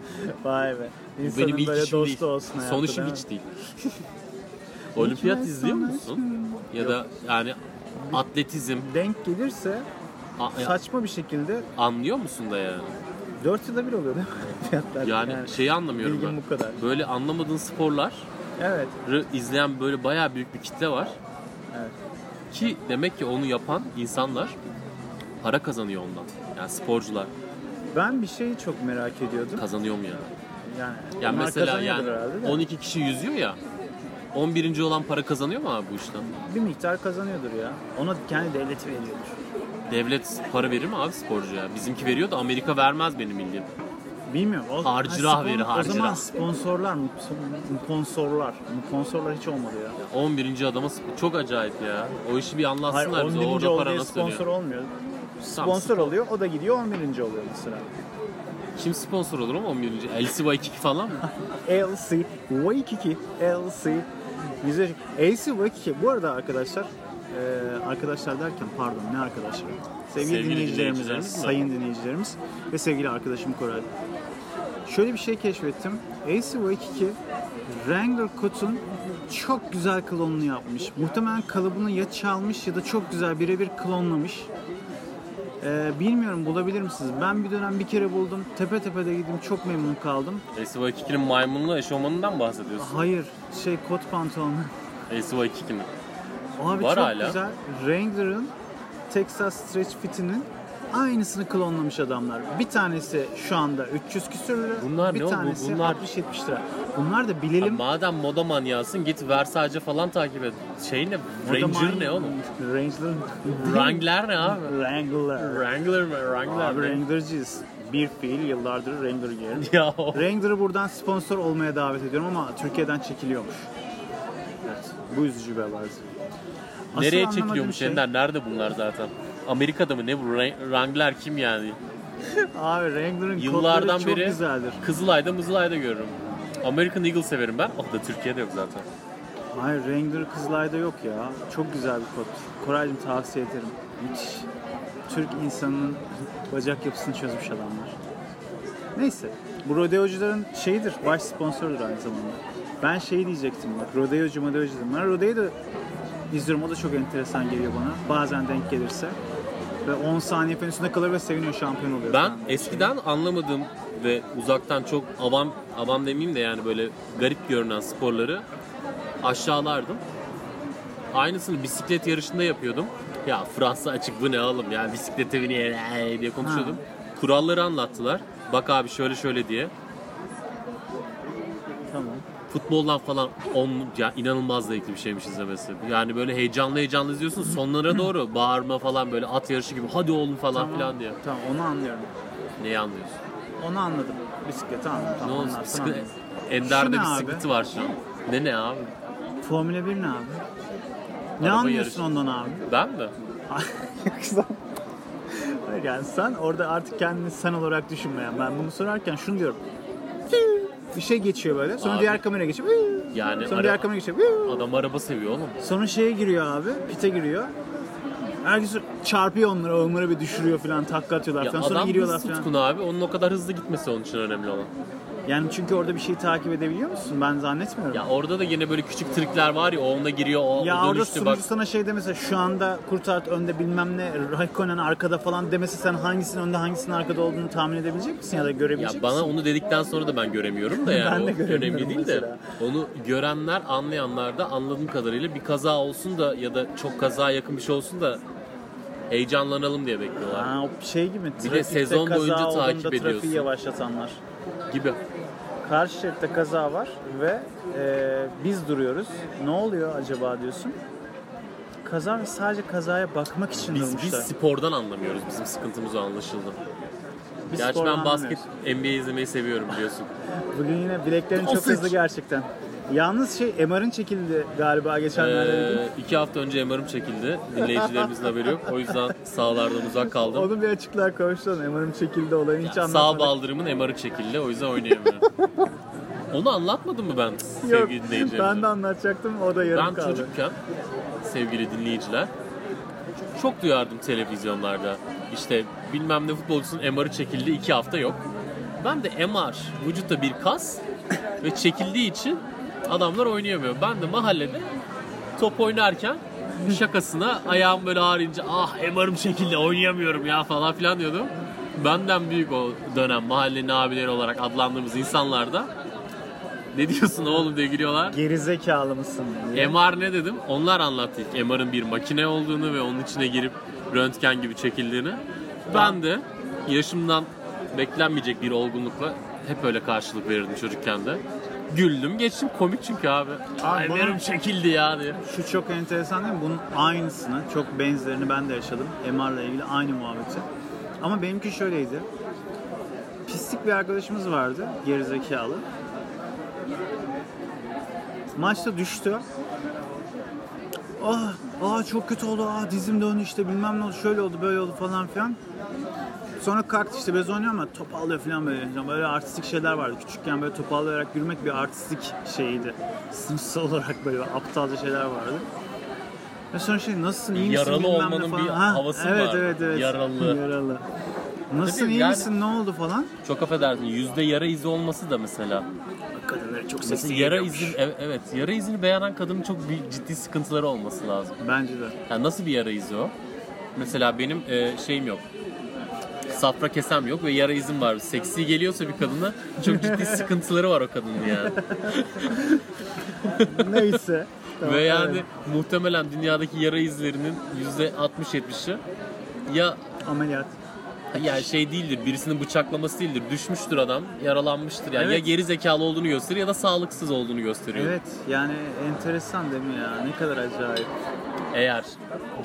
Vay be. İnsanın benim ilk böyle işim dostu değil. olsun hayatta, Son işim değil hiç değil. Olimpiyat izliyor musun? Ya da yani atletizm Denk gelirse a- ya- saçma bir şekilde anlıyor musun da yani? 4 yılda bir oluyor değil mi? Fiyatlar. Yani, şeyi anlamıyorum bilgim ben. bu kadar. Böyle anlamadığın sporları Evet. izleyen böyle bayağı büyük bir kitle var. Evet. Ki demek ki onu yapan insanlar para kazanıyor ondan. Yani sporcular Ben bir şeyi çok merak ediyordum. kazanıyor mu yani? Yani, Yani mesela yani herhalde de. 12 kişi yüzüyor ya. 11. olan para kazanıyor mu abi bu işten? bir miktar kazanıyordur ya. Ona kendi devleti veriyordur. Devlet para verir mi abi sporcuya? Bizimki veriyor da Amerika vermez benim bildiğim. Bilmiyorum. O, Harcırah Ha, spon- verir, O zaman harcırah. sponsorlar mı? Sponsorlar. Sponsorlar hiç olmadı ya. 11. adama çok acayip ya. O işi bir Hayır anlatsınlar bize. 11. Orada para nasıl sponsor dönüyor? olmuyor. Sponsor oluyor, o da gidiyor 11. oluyor mesela. Kim sponsor olur mu 11. LC Waikiki falan mı? LC Waikiki LC Güzel. LC Waikiki bu arada arkadaşlar e, arkadaşlar derken pardon ne arkadaşlar? Sevgili, Sevgili dinleyicilerimiz, dinleyicilerimiz mi? sayın dinleyicilerimiz ve sevgili arkadaşım Koray. Şöyle bir şey keşfettim. LC Waikiki Wrangler kotun çok güzel klonunu yapmış. Muhtemelen kalıbını ya çalmış ya da çok güzel birebir klonlamış. Ee, bilmiyorum bulabilir misiniz? Ben bir dönem bir kere buldum. Tepe tepede gittim. Çok memnun kaldım. LC Waikiki'nin maymunlu eşofmanından mı bahsediyorsun? Hayır, şey kot pantolonu. LC Waikiki'nin. Abi Var çok hala. güzel. Wrangler'ın Texas Stretch Fit'inin aynısını klonlamış adamlar. Bir tanesi şu anda 300 küsür lira. Bunlar bir ne tanesi bunlar- 60-70 lira. Bunlar da bilelim. madem moda manyasın git Versace falan takip et. Şey ne? Ranger ne oğlum? Wrangler. Wrangler ne abi? Wrangler. Wrangler mi? Wrangler Abi? Wrangler'cıyız. Bir fiil yıllardır Wrangler giyerim. Ya Wrangler'ı buradan sponsor olmaya davet ediyorum ama Türkiye'den çekiliyormuş. Evet, bu üzücü bir haber. Nereye çekiliyormuş şey- Ender? Nerede bunlar zaten? Amerika'da mı ne bu? Ra- Wrangler kim yani? Abi Wrangler'ın Yıllardan çok beri güzeldir. Kızılay'da Mızılay'da görürüm. American Eagle severim ben. O da Türkiye'de yok zaten. Hayır Wrangler Kızılay'da yok ya. Çok güzel bir kod. Koraycığım tavsiye ederim. Müthiş. Türk insanının bacak yapısını çözmüş adamlar. Neyse. Bu rodeocuların şeyidir, baş sponsorudur aynı zamanda. Ben şey diyecektim bak, rodeocu modeocu dedim. Ben rodeoyu da izliyorum, o da çok enteresan geliyor bana. Bazen denk gelirse. Ve 10 saniye falan üstünde kalır ve seviniyor, şampiyon oluyor. Ben falan. eskiden anlamadığım ve uzaktan çok avam avam demeyeyim de yani böyle garip görünen sporları aşağılardım. Aynısını bisiklet yarışında yapıyordum. Ya Fransa açık bu ne oğlum ya bisiklete biniyor diye konuşuyordum. Kuralları anlattılar. Bak abi şöyle şöyle diye. Futboldan falan on, ya inanılmaz zevkli bir şeymiş izlemesi. Yani böyle heyecanlı heyecanlı izliyorsun sonlara doğru bağırma falan böyle at yarışı gibi hadi oğlum falan Tamam. filan diye. Tamam, onu anlıyorum. Neyi anlıyorsun? Onu anladım. Bisikleti anladım. Ne Tamam, anlarsın, Sıkı... anladım. Ender'de Şu ne bir abi? sıkıntı var şu an. Ne ne abi? Formula 1 ne abi? Ne Araba anlıyorsun yarışı. ondan abi? Ben mi? Yoksa... Yani sen orada artık kendini sen olarak düşünmeyen. Ben bunu sorarken şunu diyorum. Bir şey geçiyor böyle. Sonra Abi. diğer kamera geçiyor. Yani Sonra ara- diğer kamera geçiyor. adam araba seviyor oğlum. Sonra şeye giriyor abi. Pite giriyor. Herkes çarpıyor onları, onları bir düşürüyor falan, takla atıyorlar Ya falan. Sonra adam giriyorlar hız falan. tutkunu abi. Onun o kadar hızlı gitmesi onun için önemli olan. Yani çünkü orada bir şeyi takip edebiliyor musun? Ben zannetmiyorum. Ya orada da yine böyle küçük trikler var ya o ona giriyor o, Ya orada dönüştü sunucu bak. sana şey demese şu anda Kurtart önde bilmem ne Raikkonen arkada falan demesi sen hangisinin önde hangisinin arkada olduğunu tahmin edebilecek misin ya da Ya görebilecek bana misin? onu dedikten sonra da ben göremiyorum da yani Ben de o göremiyorum önemli değil de. mesela. Onu görenler, anlayanlar da anladığım kadarıyla bir kaza olsun da ya da çok kaza yakın bir şey olsun da heyecanlanalım diye bekliyorlar. Ha, o şey gibi. de trafikte sezon kaza boyunca olduğunda takip Trafiği ediyorsun. yavaşlatanlar. Gibi. Karşı şeritte kaza var ve e, biz duruyoruz. Ne oluyor acaba diyorsun. Kaza ve sadece kazaya bakmak için Biz, biz durmuşlar. spordan anlamıyoruz. Bizim sıkıntımız o anlaşıldı. Biz Gerçi ben basket. NBA izlemeyi seviyorum biliyorsun. Bugün yine bileklerin çok hızlı gerçekten. Yalnız şey MR'ın çekildi galiba geçenlerde. Ee, iki hafta önce MR'ım çekildi. Dinleyicilerimizin haberi yok. O yüzden sahalardan uzak kaldım. Onu bir açıklar konuşsana. MR'ın çekildi olayını hiç Yani sağ anlatmadık. baldırımın MR'ı çekildi. O yüzden oynayamıyorum. Onu anlatmadım mı ben Yok sevgili dinleyicilerimize? ben de anlatacaktım o da yarım Ben kaldı. çocukken sevgili dinleyiciler çok duyardım televizyonlarda. İşte bilmem ne futbolcusunun MR'ı çekildi iki hafta yok. Ben de MR vücutta bir kas ve çekildiği için adamlar oynayamıyor. Ben de mahallede top oynarken şakasına ayağım böyle ağrıyınca ah MR'ım çekildi oynayamıyorum ya falan filan diyordum. Benden büyük o dönem mahallenin abileri olarak adlandığımız insanlar da ne diyorsun oğlum diye gülüyorlar. Geri zekalı mısın diye. MR ne dedim? Onlar anlattı ilk MR'ın bir makine olduğunu ve onun içine girip röntgen gibi çekildiğini. Ben de yaşımdan beklenmeyecek bir olgunlukla hep öyle karşılık verirdim çocukken de. Güldüm geçtim komik çünkü abi. Bunun- benim çekildi ya diye. Şu çok enteresan değil mi? Bunun aynısını, çok benzerini ben de yaşadım. MR'la ilgili aynı muhabbeti. Ama benimki şöyleydi. Pislik bir arkadaşımız vardı, gerizekalı. Maçta düştü. Ah, aa çok kötü oldu. Aa dizim döndü işte bilmem ne oldu. Şöyle oldu, böyle oldu falan filan. Sonra kalktı işte bez oynuyor ama top alıyor falan böyle. Yani Böyle artistik şeyler vardı. Küçükken böyle top alarak yürümek bir artistik şeydi. Sınıfsal olarak böyle aptalca şeyler vardı. Ve sonra şey nasılsın iyi misin Yaralı bilmem ne olmanın falan. bir Ha, havası evet, var. Evet evet Yaralı. Yaralı. Nasılsın Tabii iyi yani- misin ne oldu falan. Çok affedersin yüzde yara izi olması da mesela. Kadınları çok Mesela yara izi evet, evet yara izini beğenen kadının çok büyük ciddi sıkıntıları olması lazım. Bence de. Yani nasıl bir yara izi o? Mesela benim e, şeyim yok. Safra kesem yok ve yara izim var. Seksi geliyorsa bir kadına çok ciddi sıkıntıları var o kadının yani. Neyse. Tamam, ve yani evet. muhtemelen dünyadaki yara izlerinin %60-70'i ya Ameliyat. yani şey değildir, birisinin bıçaklaması değildir. Düşmüştür adam, yaralanmıştır. Yani ya Evet. geri zekalı olduğunu gösteriyor ya da sağlıksız olduğunu gösteriyor. Evet yani enteresan değil mi ya? Ne kadar acayip. Eğer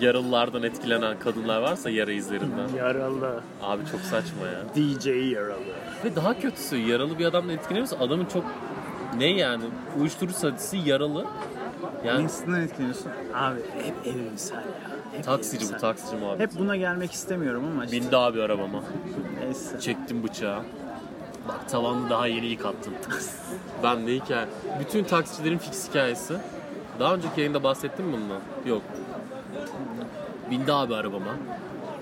yaralılardan etkilenen kadınlar varsa yara izlerinden. Yaralı. Abi çok saçma ya. DJ Yaralı. Ve daha kötüsü yaralı bir adamla etkileniyorsa adamın çok ne yani uyuşturucu satıcısı yaralı. Yani Nesinden etkileniyorsun? Abi hep evrimsel ya. Hep taksici bu evrimsel. taksici muhabbet. Hep buna gelmek istemiyorum ama işte. Bindi abi arabama. Neyse. Çektim bıçağı. Bak tavanı daha yeni yıkattım. ben de hikaye. Bütün taksicilerin fix hikayesi. Daha önceki yayında bahsettim mi bundan? Yok. Bindi abi arabama.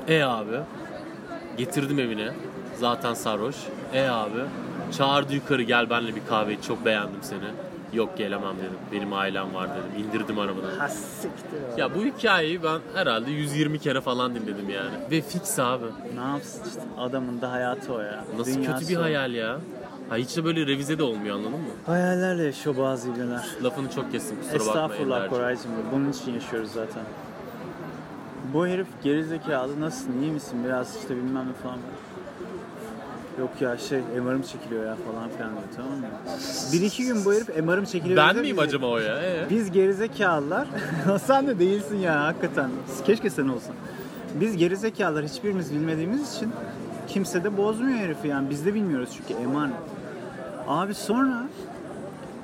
E abi. Getirdim evine. Zaten sarhoş. E abi. Çağırdı yukarı gel benimle bir kahve iç. Çok beğendim seni. Yok gelemem dedim. Benim ailem var dedim. İndirdim arabadan. Ha siktir abi. Ya bu hikayeyi ben herhalde 120 kere falan dinledim yani. Ve fix abi. Ne yapsın işte adamın da hayatı o ya. Nasıl Dünyası kötü bir o. hayal ya. Ha hiç de böyle revize de olmuyor anladın mı? Hayallerle yaşıyor bazı ibneler. Lafını çok kestim kusura bakma Estağfurullah. Koraycığım. Bunun için yaşıyoruz zaten. Bu herif gerizekalı nasılsın iyi misin biraz işte bilmem ne falan. Yok ya şey MR'ım çekiliyor ya falan filan diyor tamam mı? Bir iki gün bu herif MR'ım çekiliyor. Ben dedi, miyim acaba o ya? Ee? Biz gerizekalılar, sen de değilsin ya hakikaten. Keşke sen olsan. Biz gerizekalılar hiçbirimiz bilmediğimiz için kimse de bozmuyor herifi yani. Biz de bilmiyoruz çünkü emanet. Abi sonra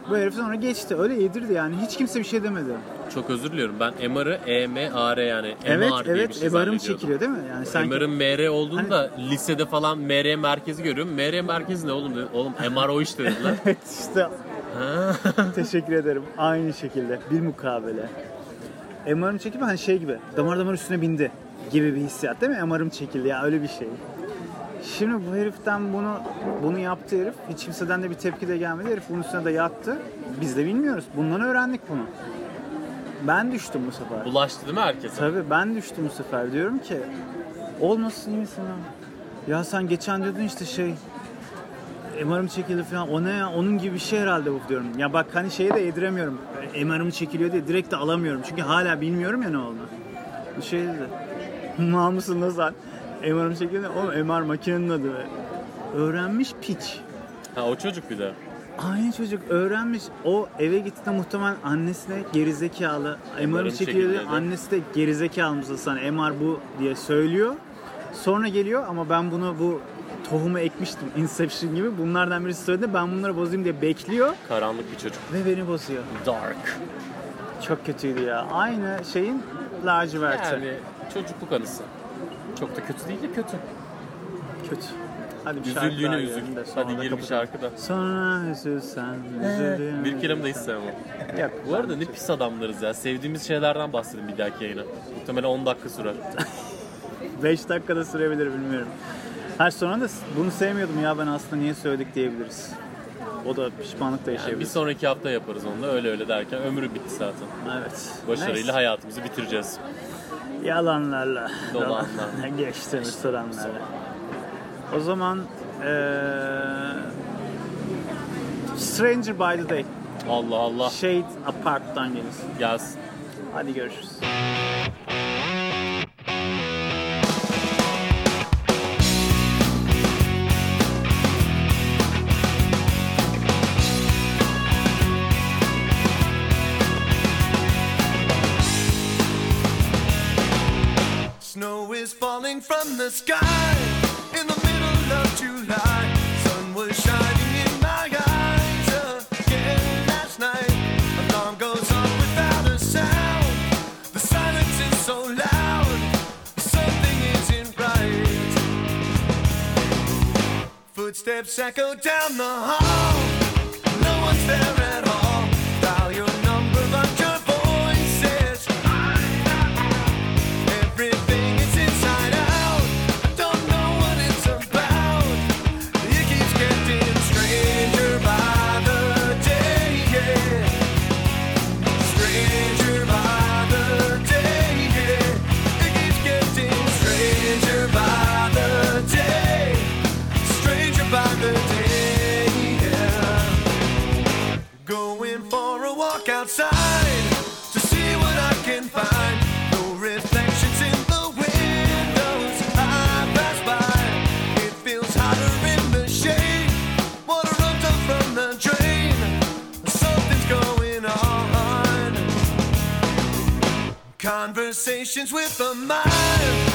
bu herif sonra geçti. Öyle yedirdi yani. Hiç kimse bir şey demedi. Çok özür diliyorum. Ben MR'ı E-M-A-R yani Evet MR diye bir evet şey MR'ım çekiliyor değil mi? Yani sanki MR'ın MR olduğunu Hani- lisede falan MR merkezi görüyorum. MR merkezi ne oğlum dedim. Oğlum MR o işte dediler. Evet işte teşekkür ederim. Aynı şekilde bir mukabele. MR'ım çekildi hani şey gibi damar damar üstüne bindi gibi bir hissiyat değil mi? MR'ım çekildi ya öyle bir şey. Şimdi bu heriften bunu bunu yaptı herif. Hiç kimseden de bir tepki de gelmedi. Herif bunun üstüne de yattı. Biz de bilmiyoruz. Bundan öğrendik bunu. Ben düştüm bu sefer. Bulaştı değil mi herkese? Tabii ben düştüm bu sefer. Diyorum ki olmasın iyi misin ya? Ya sen geçen diyordun işte şey MR'ım çekildi falan. O ne ya? Onun gibi bir şey herhalde bu diyorum. Ya bak hani şeyi de yediremiyorum. MR'ım çekiliyor diye direkt de alamıyorum. Çünkü hala bilmiyorum ya ne olduğunu. Bu şey dedi. Mısın lan sen? MR'ım çekildi. Oğlum MR makinenin adı. Öğrenmiş piç. Ha o çocuk bir de. Aynı çocuk öğrenmiş. O eve gittiğinde muhtemelen annesine gerizekalı. Çekiliyor diye çekildi. annesi de gerizekalı mısın sen MR bu diye söylüyor. Sonra geliyor ama ben bunu bu tohumu ekmiştim Inception gibi. Bunlardan birisi söyledi ben bunları bozayım diye bekliyor Karanlık bir çocuk. ve beni bozuyor. Dark. Çok kötüydü ya. Aynı şeyin laciverti. Yani çocukluk anısı. Çok da kötü değil de kötü. Kötü. Hadi bir şarkı daha Üzüldüğüne girelim üzül. de sonra Hadi da gir bir kapatalım. şarkı da. Sonra üzülsen üzüldüğüm. Bir kelime de hiç sevmem. Yok. Bu arada ne pis adamlarız ya. Sevdiğimiz şeylerden bahsedin bir dahaki yayına. Muhtemelen 10 dakika sürer. 5 dakikada sürebilir bilmiyorum. Her sonra da bunu sevmiyordum ya ben aslında niye söyledik diyebiliriz. O da pişmanlık da Yani bir yaşayabilir. sonraki hafta yaparız onu da öyle öyle derken ömrü bitti zaten. Evet. Başarıyla Neyse. hayatımızı bitireceğiz. Yalanlarla. Dolanlarla. Geçtiğimiz soranlarla. O zaman ee, Stranger by the Day. Allah Allah. Shade Apart'tan gelir. Gelsin. Hadi görüşürüz. Snow is falling from the sky. Footsteps echo down the hall. Conversations with a mind.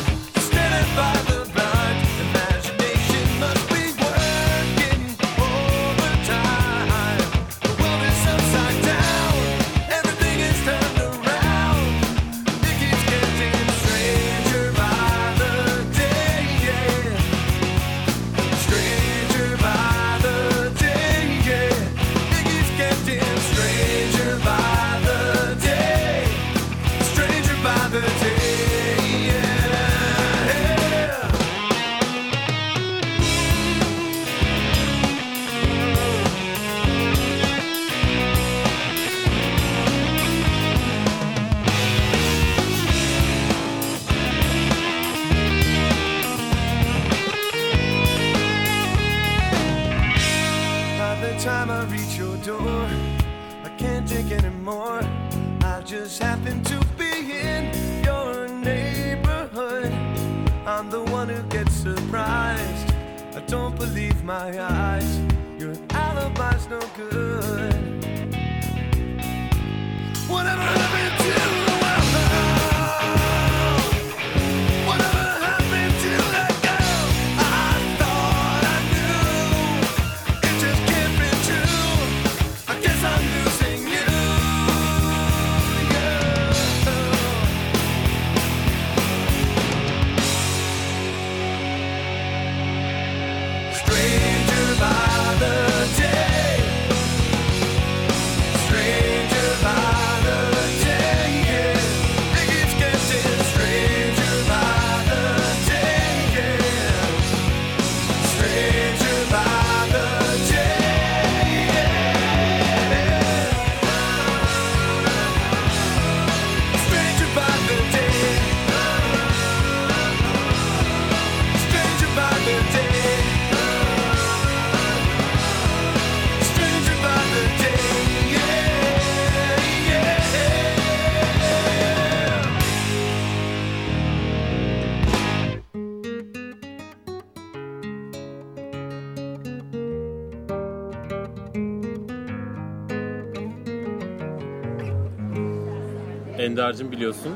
Ender'cim biliyorsun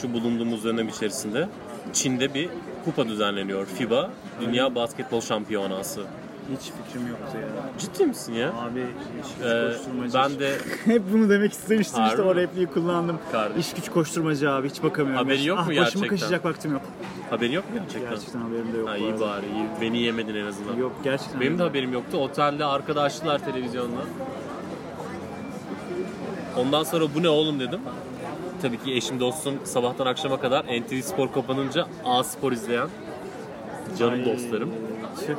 şu bulunduğumuz dönem içerisinde Çin'de bir kupa düzenleniyor. FIBA Dünya Basketbol Şampiyonası. Hiç fikrim yoktu ya. Ciddi misin ya? Abi iş güç Ee, koşturmacı. ben de Hep bunu demek istemiştim Harbi işte o mi? repliği kullandım. Kardeşim. İş güç koşturmacı abi hiç bakamıyorum. Haberin yok mu ah, gerçekten? Başımı kaşıyacak vaktim yok. haberin yok mu gerçekten? Gerçekten haberim de yok. Ha, bu iyi arada. bari iyi. Beni yemedin en azından. Yok gerçekten. Benim de haberim yoktu. Otelde arkada açtılar televizyonda. Ondan sonra bu ne oğlum dedim. Tabii ki eşim dostum sabahtan akşama kadar NTV Spor kapanınca A Spor izleyen canım Ay, dostlarım. tüh.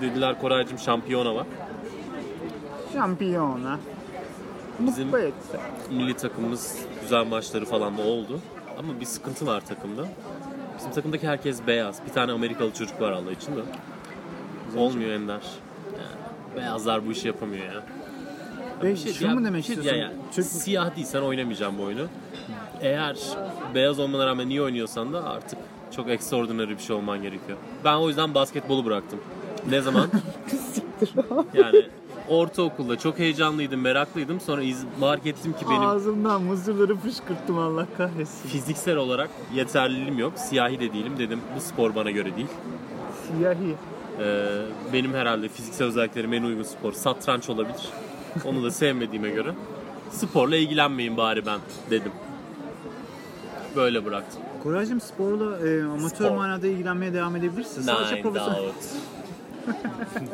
Dediler Koraycığım şampiyona var. Şampiyona. Bizim- Mutlu et. Milli takımımız güzel maçları falan da oldu. Ama bir sıkıntı var takımda. Bizim takımdaki herkes beyaz. Bir tane Amerikalı çocuk var Allah için de. Olmuyor Ender. Yani beyazlar bu işi yapamıyor ya. Ve şey- şunu mu demek şey- istiyorsun? Ya, ya, Türk Siyah değilsen oynamayacağım bu oyunu. Eğer beyaz olmana rağmen iyi oynuyorsan da artık çok extraordinary bir şey olman gerekiyor. Ben o yüzden basketbolu bıraktım. Ne zaman? yani ortaokulda çok heyecanlıydım, meraklıydım. Sonra iz, fark ettim ki benim Ağzımdan muzurları fışkırttım Allah kahretsin. fiziksel olarak yeterliliğim yok. Siyahi de değilim dedim. Bu spor bana göre değil. Siyahi. Ee, benim herhalde fiziksel özelliklerim en uygun spor satranç olabilir. Onu da sevmediğime göre sporla ilgilenmeyin bari ben dedim. Böyle bıraktım. Koraycığım sporla e, amatör Spor. manada ilgilenmeye devam edebilirsin. Sadece Nein, profesyonel. Daut.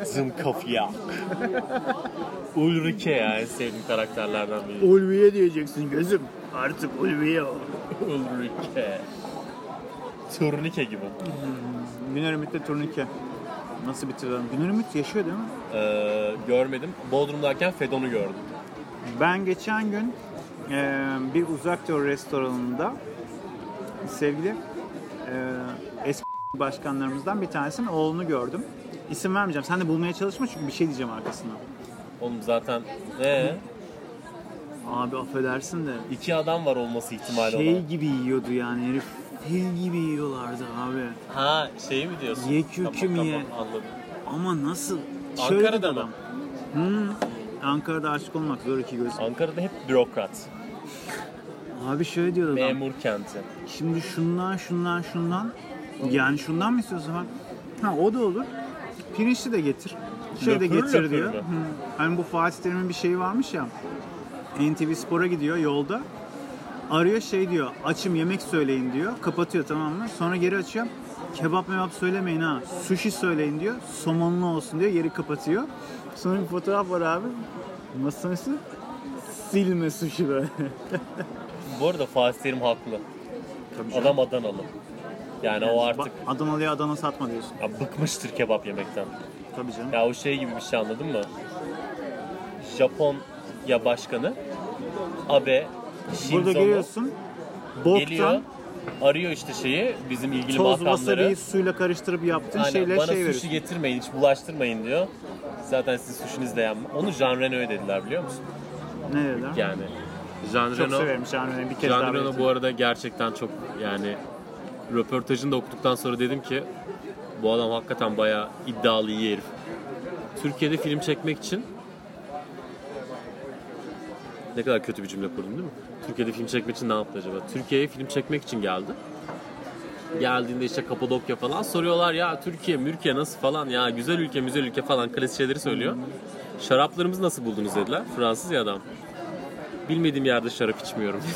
Zum Kafya. Ulrike ya en sevdiğim karakterlerden biri. Ulviye diyeceksin gözüm. Artık Ulviye o. Ulrike. Turnike gibi. Güner Ümit'le turnike. Nasıl bitiriyorum? Güner Ümit yaşıyor değil mi? Ee, görmedim. Bodrum'dayken Fedon'u gördüm. Ben geçen gün e, bir uzak doğu restoranında sevgili e, eski başkanlarımızdan bir tanesinin oğlunu gördüm. İsim vermeyeceğim. Sen de bulmaya çalışma çünkü bir şey diyeceğim arkasından. Oğlum zaten ee, Abi affedersin de iki adam var olması ihtimali şey olan. gibi yiyordu yani herif. Fil gibi yiyorlardı abi. Ha şey mi diyorsun? Ye kürküm tamam, ye. Tamam, anladım. Ama nasıl? Ankara'da bir mı? adam. Hı. Ankara'da aşık olmak zor iki göz. Ankara'da hep bürokrat. Abi şöyle diyordu adam. Memur kenti. Şimdi şundan şundan şundan yani şundan mı istiyorsun bak? Ha o da olur. Pirinçli de getir. Şey de Löpür getir löpür diyor. mü? Hı. Hani bu Fatih Terim'in bir şeyi varmış ya. NTV Spor'a gidiyor yolda. Arıyor şey diyor. Açım yemek söyleyin diyor. Kapatıyor tamam mı? Sonra geri açıyor. Kebap mebap söylemeyin ha. Sushi söyleyin diyor. Somonlu olsun diyor. Yeri kapatıyor. Sonra bir fotoğraf var abi. Nasıl nasıl? Silme sushi böyle. Bu arada Fatih Terim haklı. Tabii canım. Adam Adanalı. Yani o artık Bak, Adanalı'ya Adana satma diyorsun. ya bıkmıştır kebap yemekten. Tabii canım. Ya o şey gibi bir şey anladın mı? Japonya başkanı Abe Burada görüyorsun. Boktan geliyor arıyor işte şeyi bizim ilgili toz wasabi'yi suyla karıştırıp yaptığın Aynen, şeyle bana şey sushi veriyorsun. getirmeyin, hiç bulaştırmayın diyor. Zaten sizin sushiniz de yenmez. Onu Jean Reno dediler biliyor musun? Ne dediler? Yani Jean Çok Reno, severim Şahan'ı bir kez daha Jean Reno belirteyim. bu arada gerçekten çok yani röportajını da okuduktan sonra dedim ki bu adam hakikaten bayağı iddialı iyi herif. Türkiye'de film çekmek için ne kadar kötü bir cümle kurdum değil mi? Türkiye'de film çekmek için ne yaptı acaba? Türkiye'ye film çekmek için geldi. Geldiğinde işte Kapadokya falan soruyorlar ya Türkiye, Mürkiye nasıl falan ya güzel ülke, güzel ülke falan klasik şeyleri söylüyor. Şaraplarımızı nasıl buldunuz dediler. Fransız ya adam. Bilmediğim yerde şarap içmiyorum.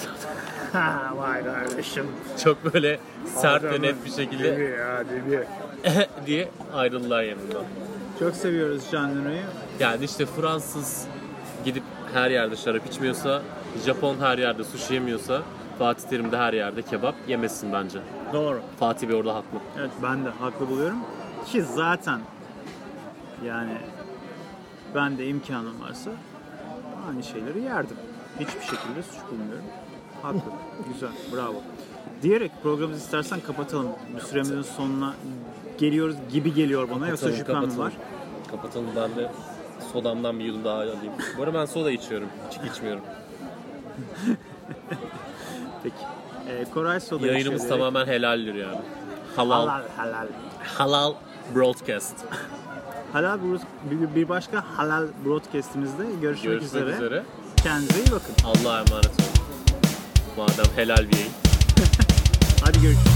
Ha vay kardeşim. Çok böyle sert ve net bir şekilde ya dedi. diye ayrıldılar yanımdan. Çok seviyoruz Jean Reno'yu. Yani işte Fransız gidip her yerde şarap içmiyorsa, Japon her yerde sushi yemiyorsa, Fatih Terim de her yerde kebap yemesin bence. Doğru. Fatih Bey orada haklı. Evet ben de haklı buluyorum. Ki zaten yani ben de imkanım varsa aynı şeyleri yerdim. Hiçbir şekilde suç bulmuyorum. Haklı. Güzel. Bravo. Diyerek programımızı istersen kapatalım. Bir süremizin sonuna geliyoruz gibi geliyor bana. Yoksa şüphem var? Kapatalım ben de sodamdan bir yudum daha alayım. Bu arada ben soda içiyorum. Hiç içmiyorum. Peki. Ee, Koray Soda Yayınımız diyerek- tamamen helaldir yani. Halal. Halal halal. Halal broadcast. Halal bir, bir başka halal broadcastimizde görüşmek, Görüşmek üzere. üzere. Kendinize iyi bakın. Allah'a emanet olun. Madem helal bir yayın. Hadi görüşürüz.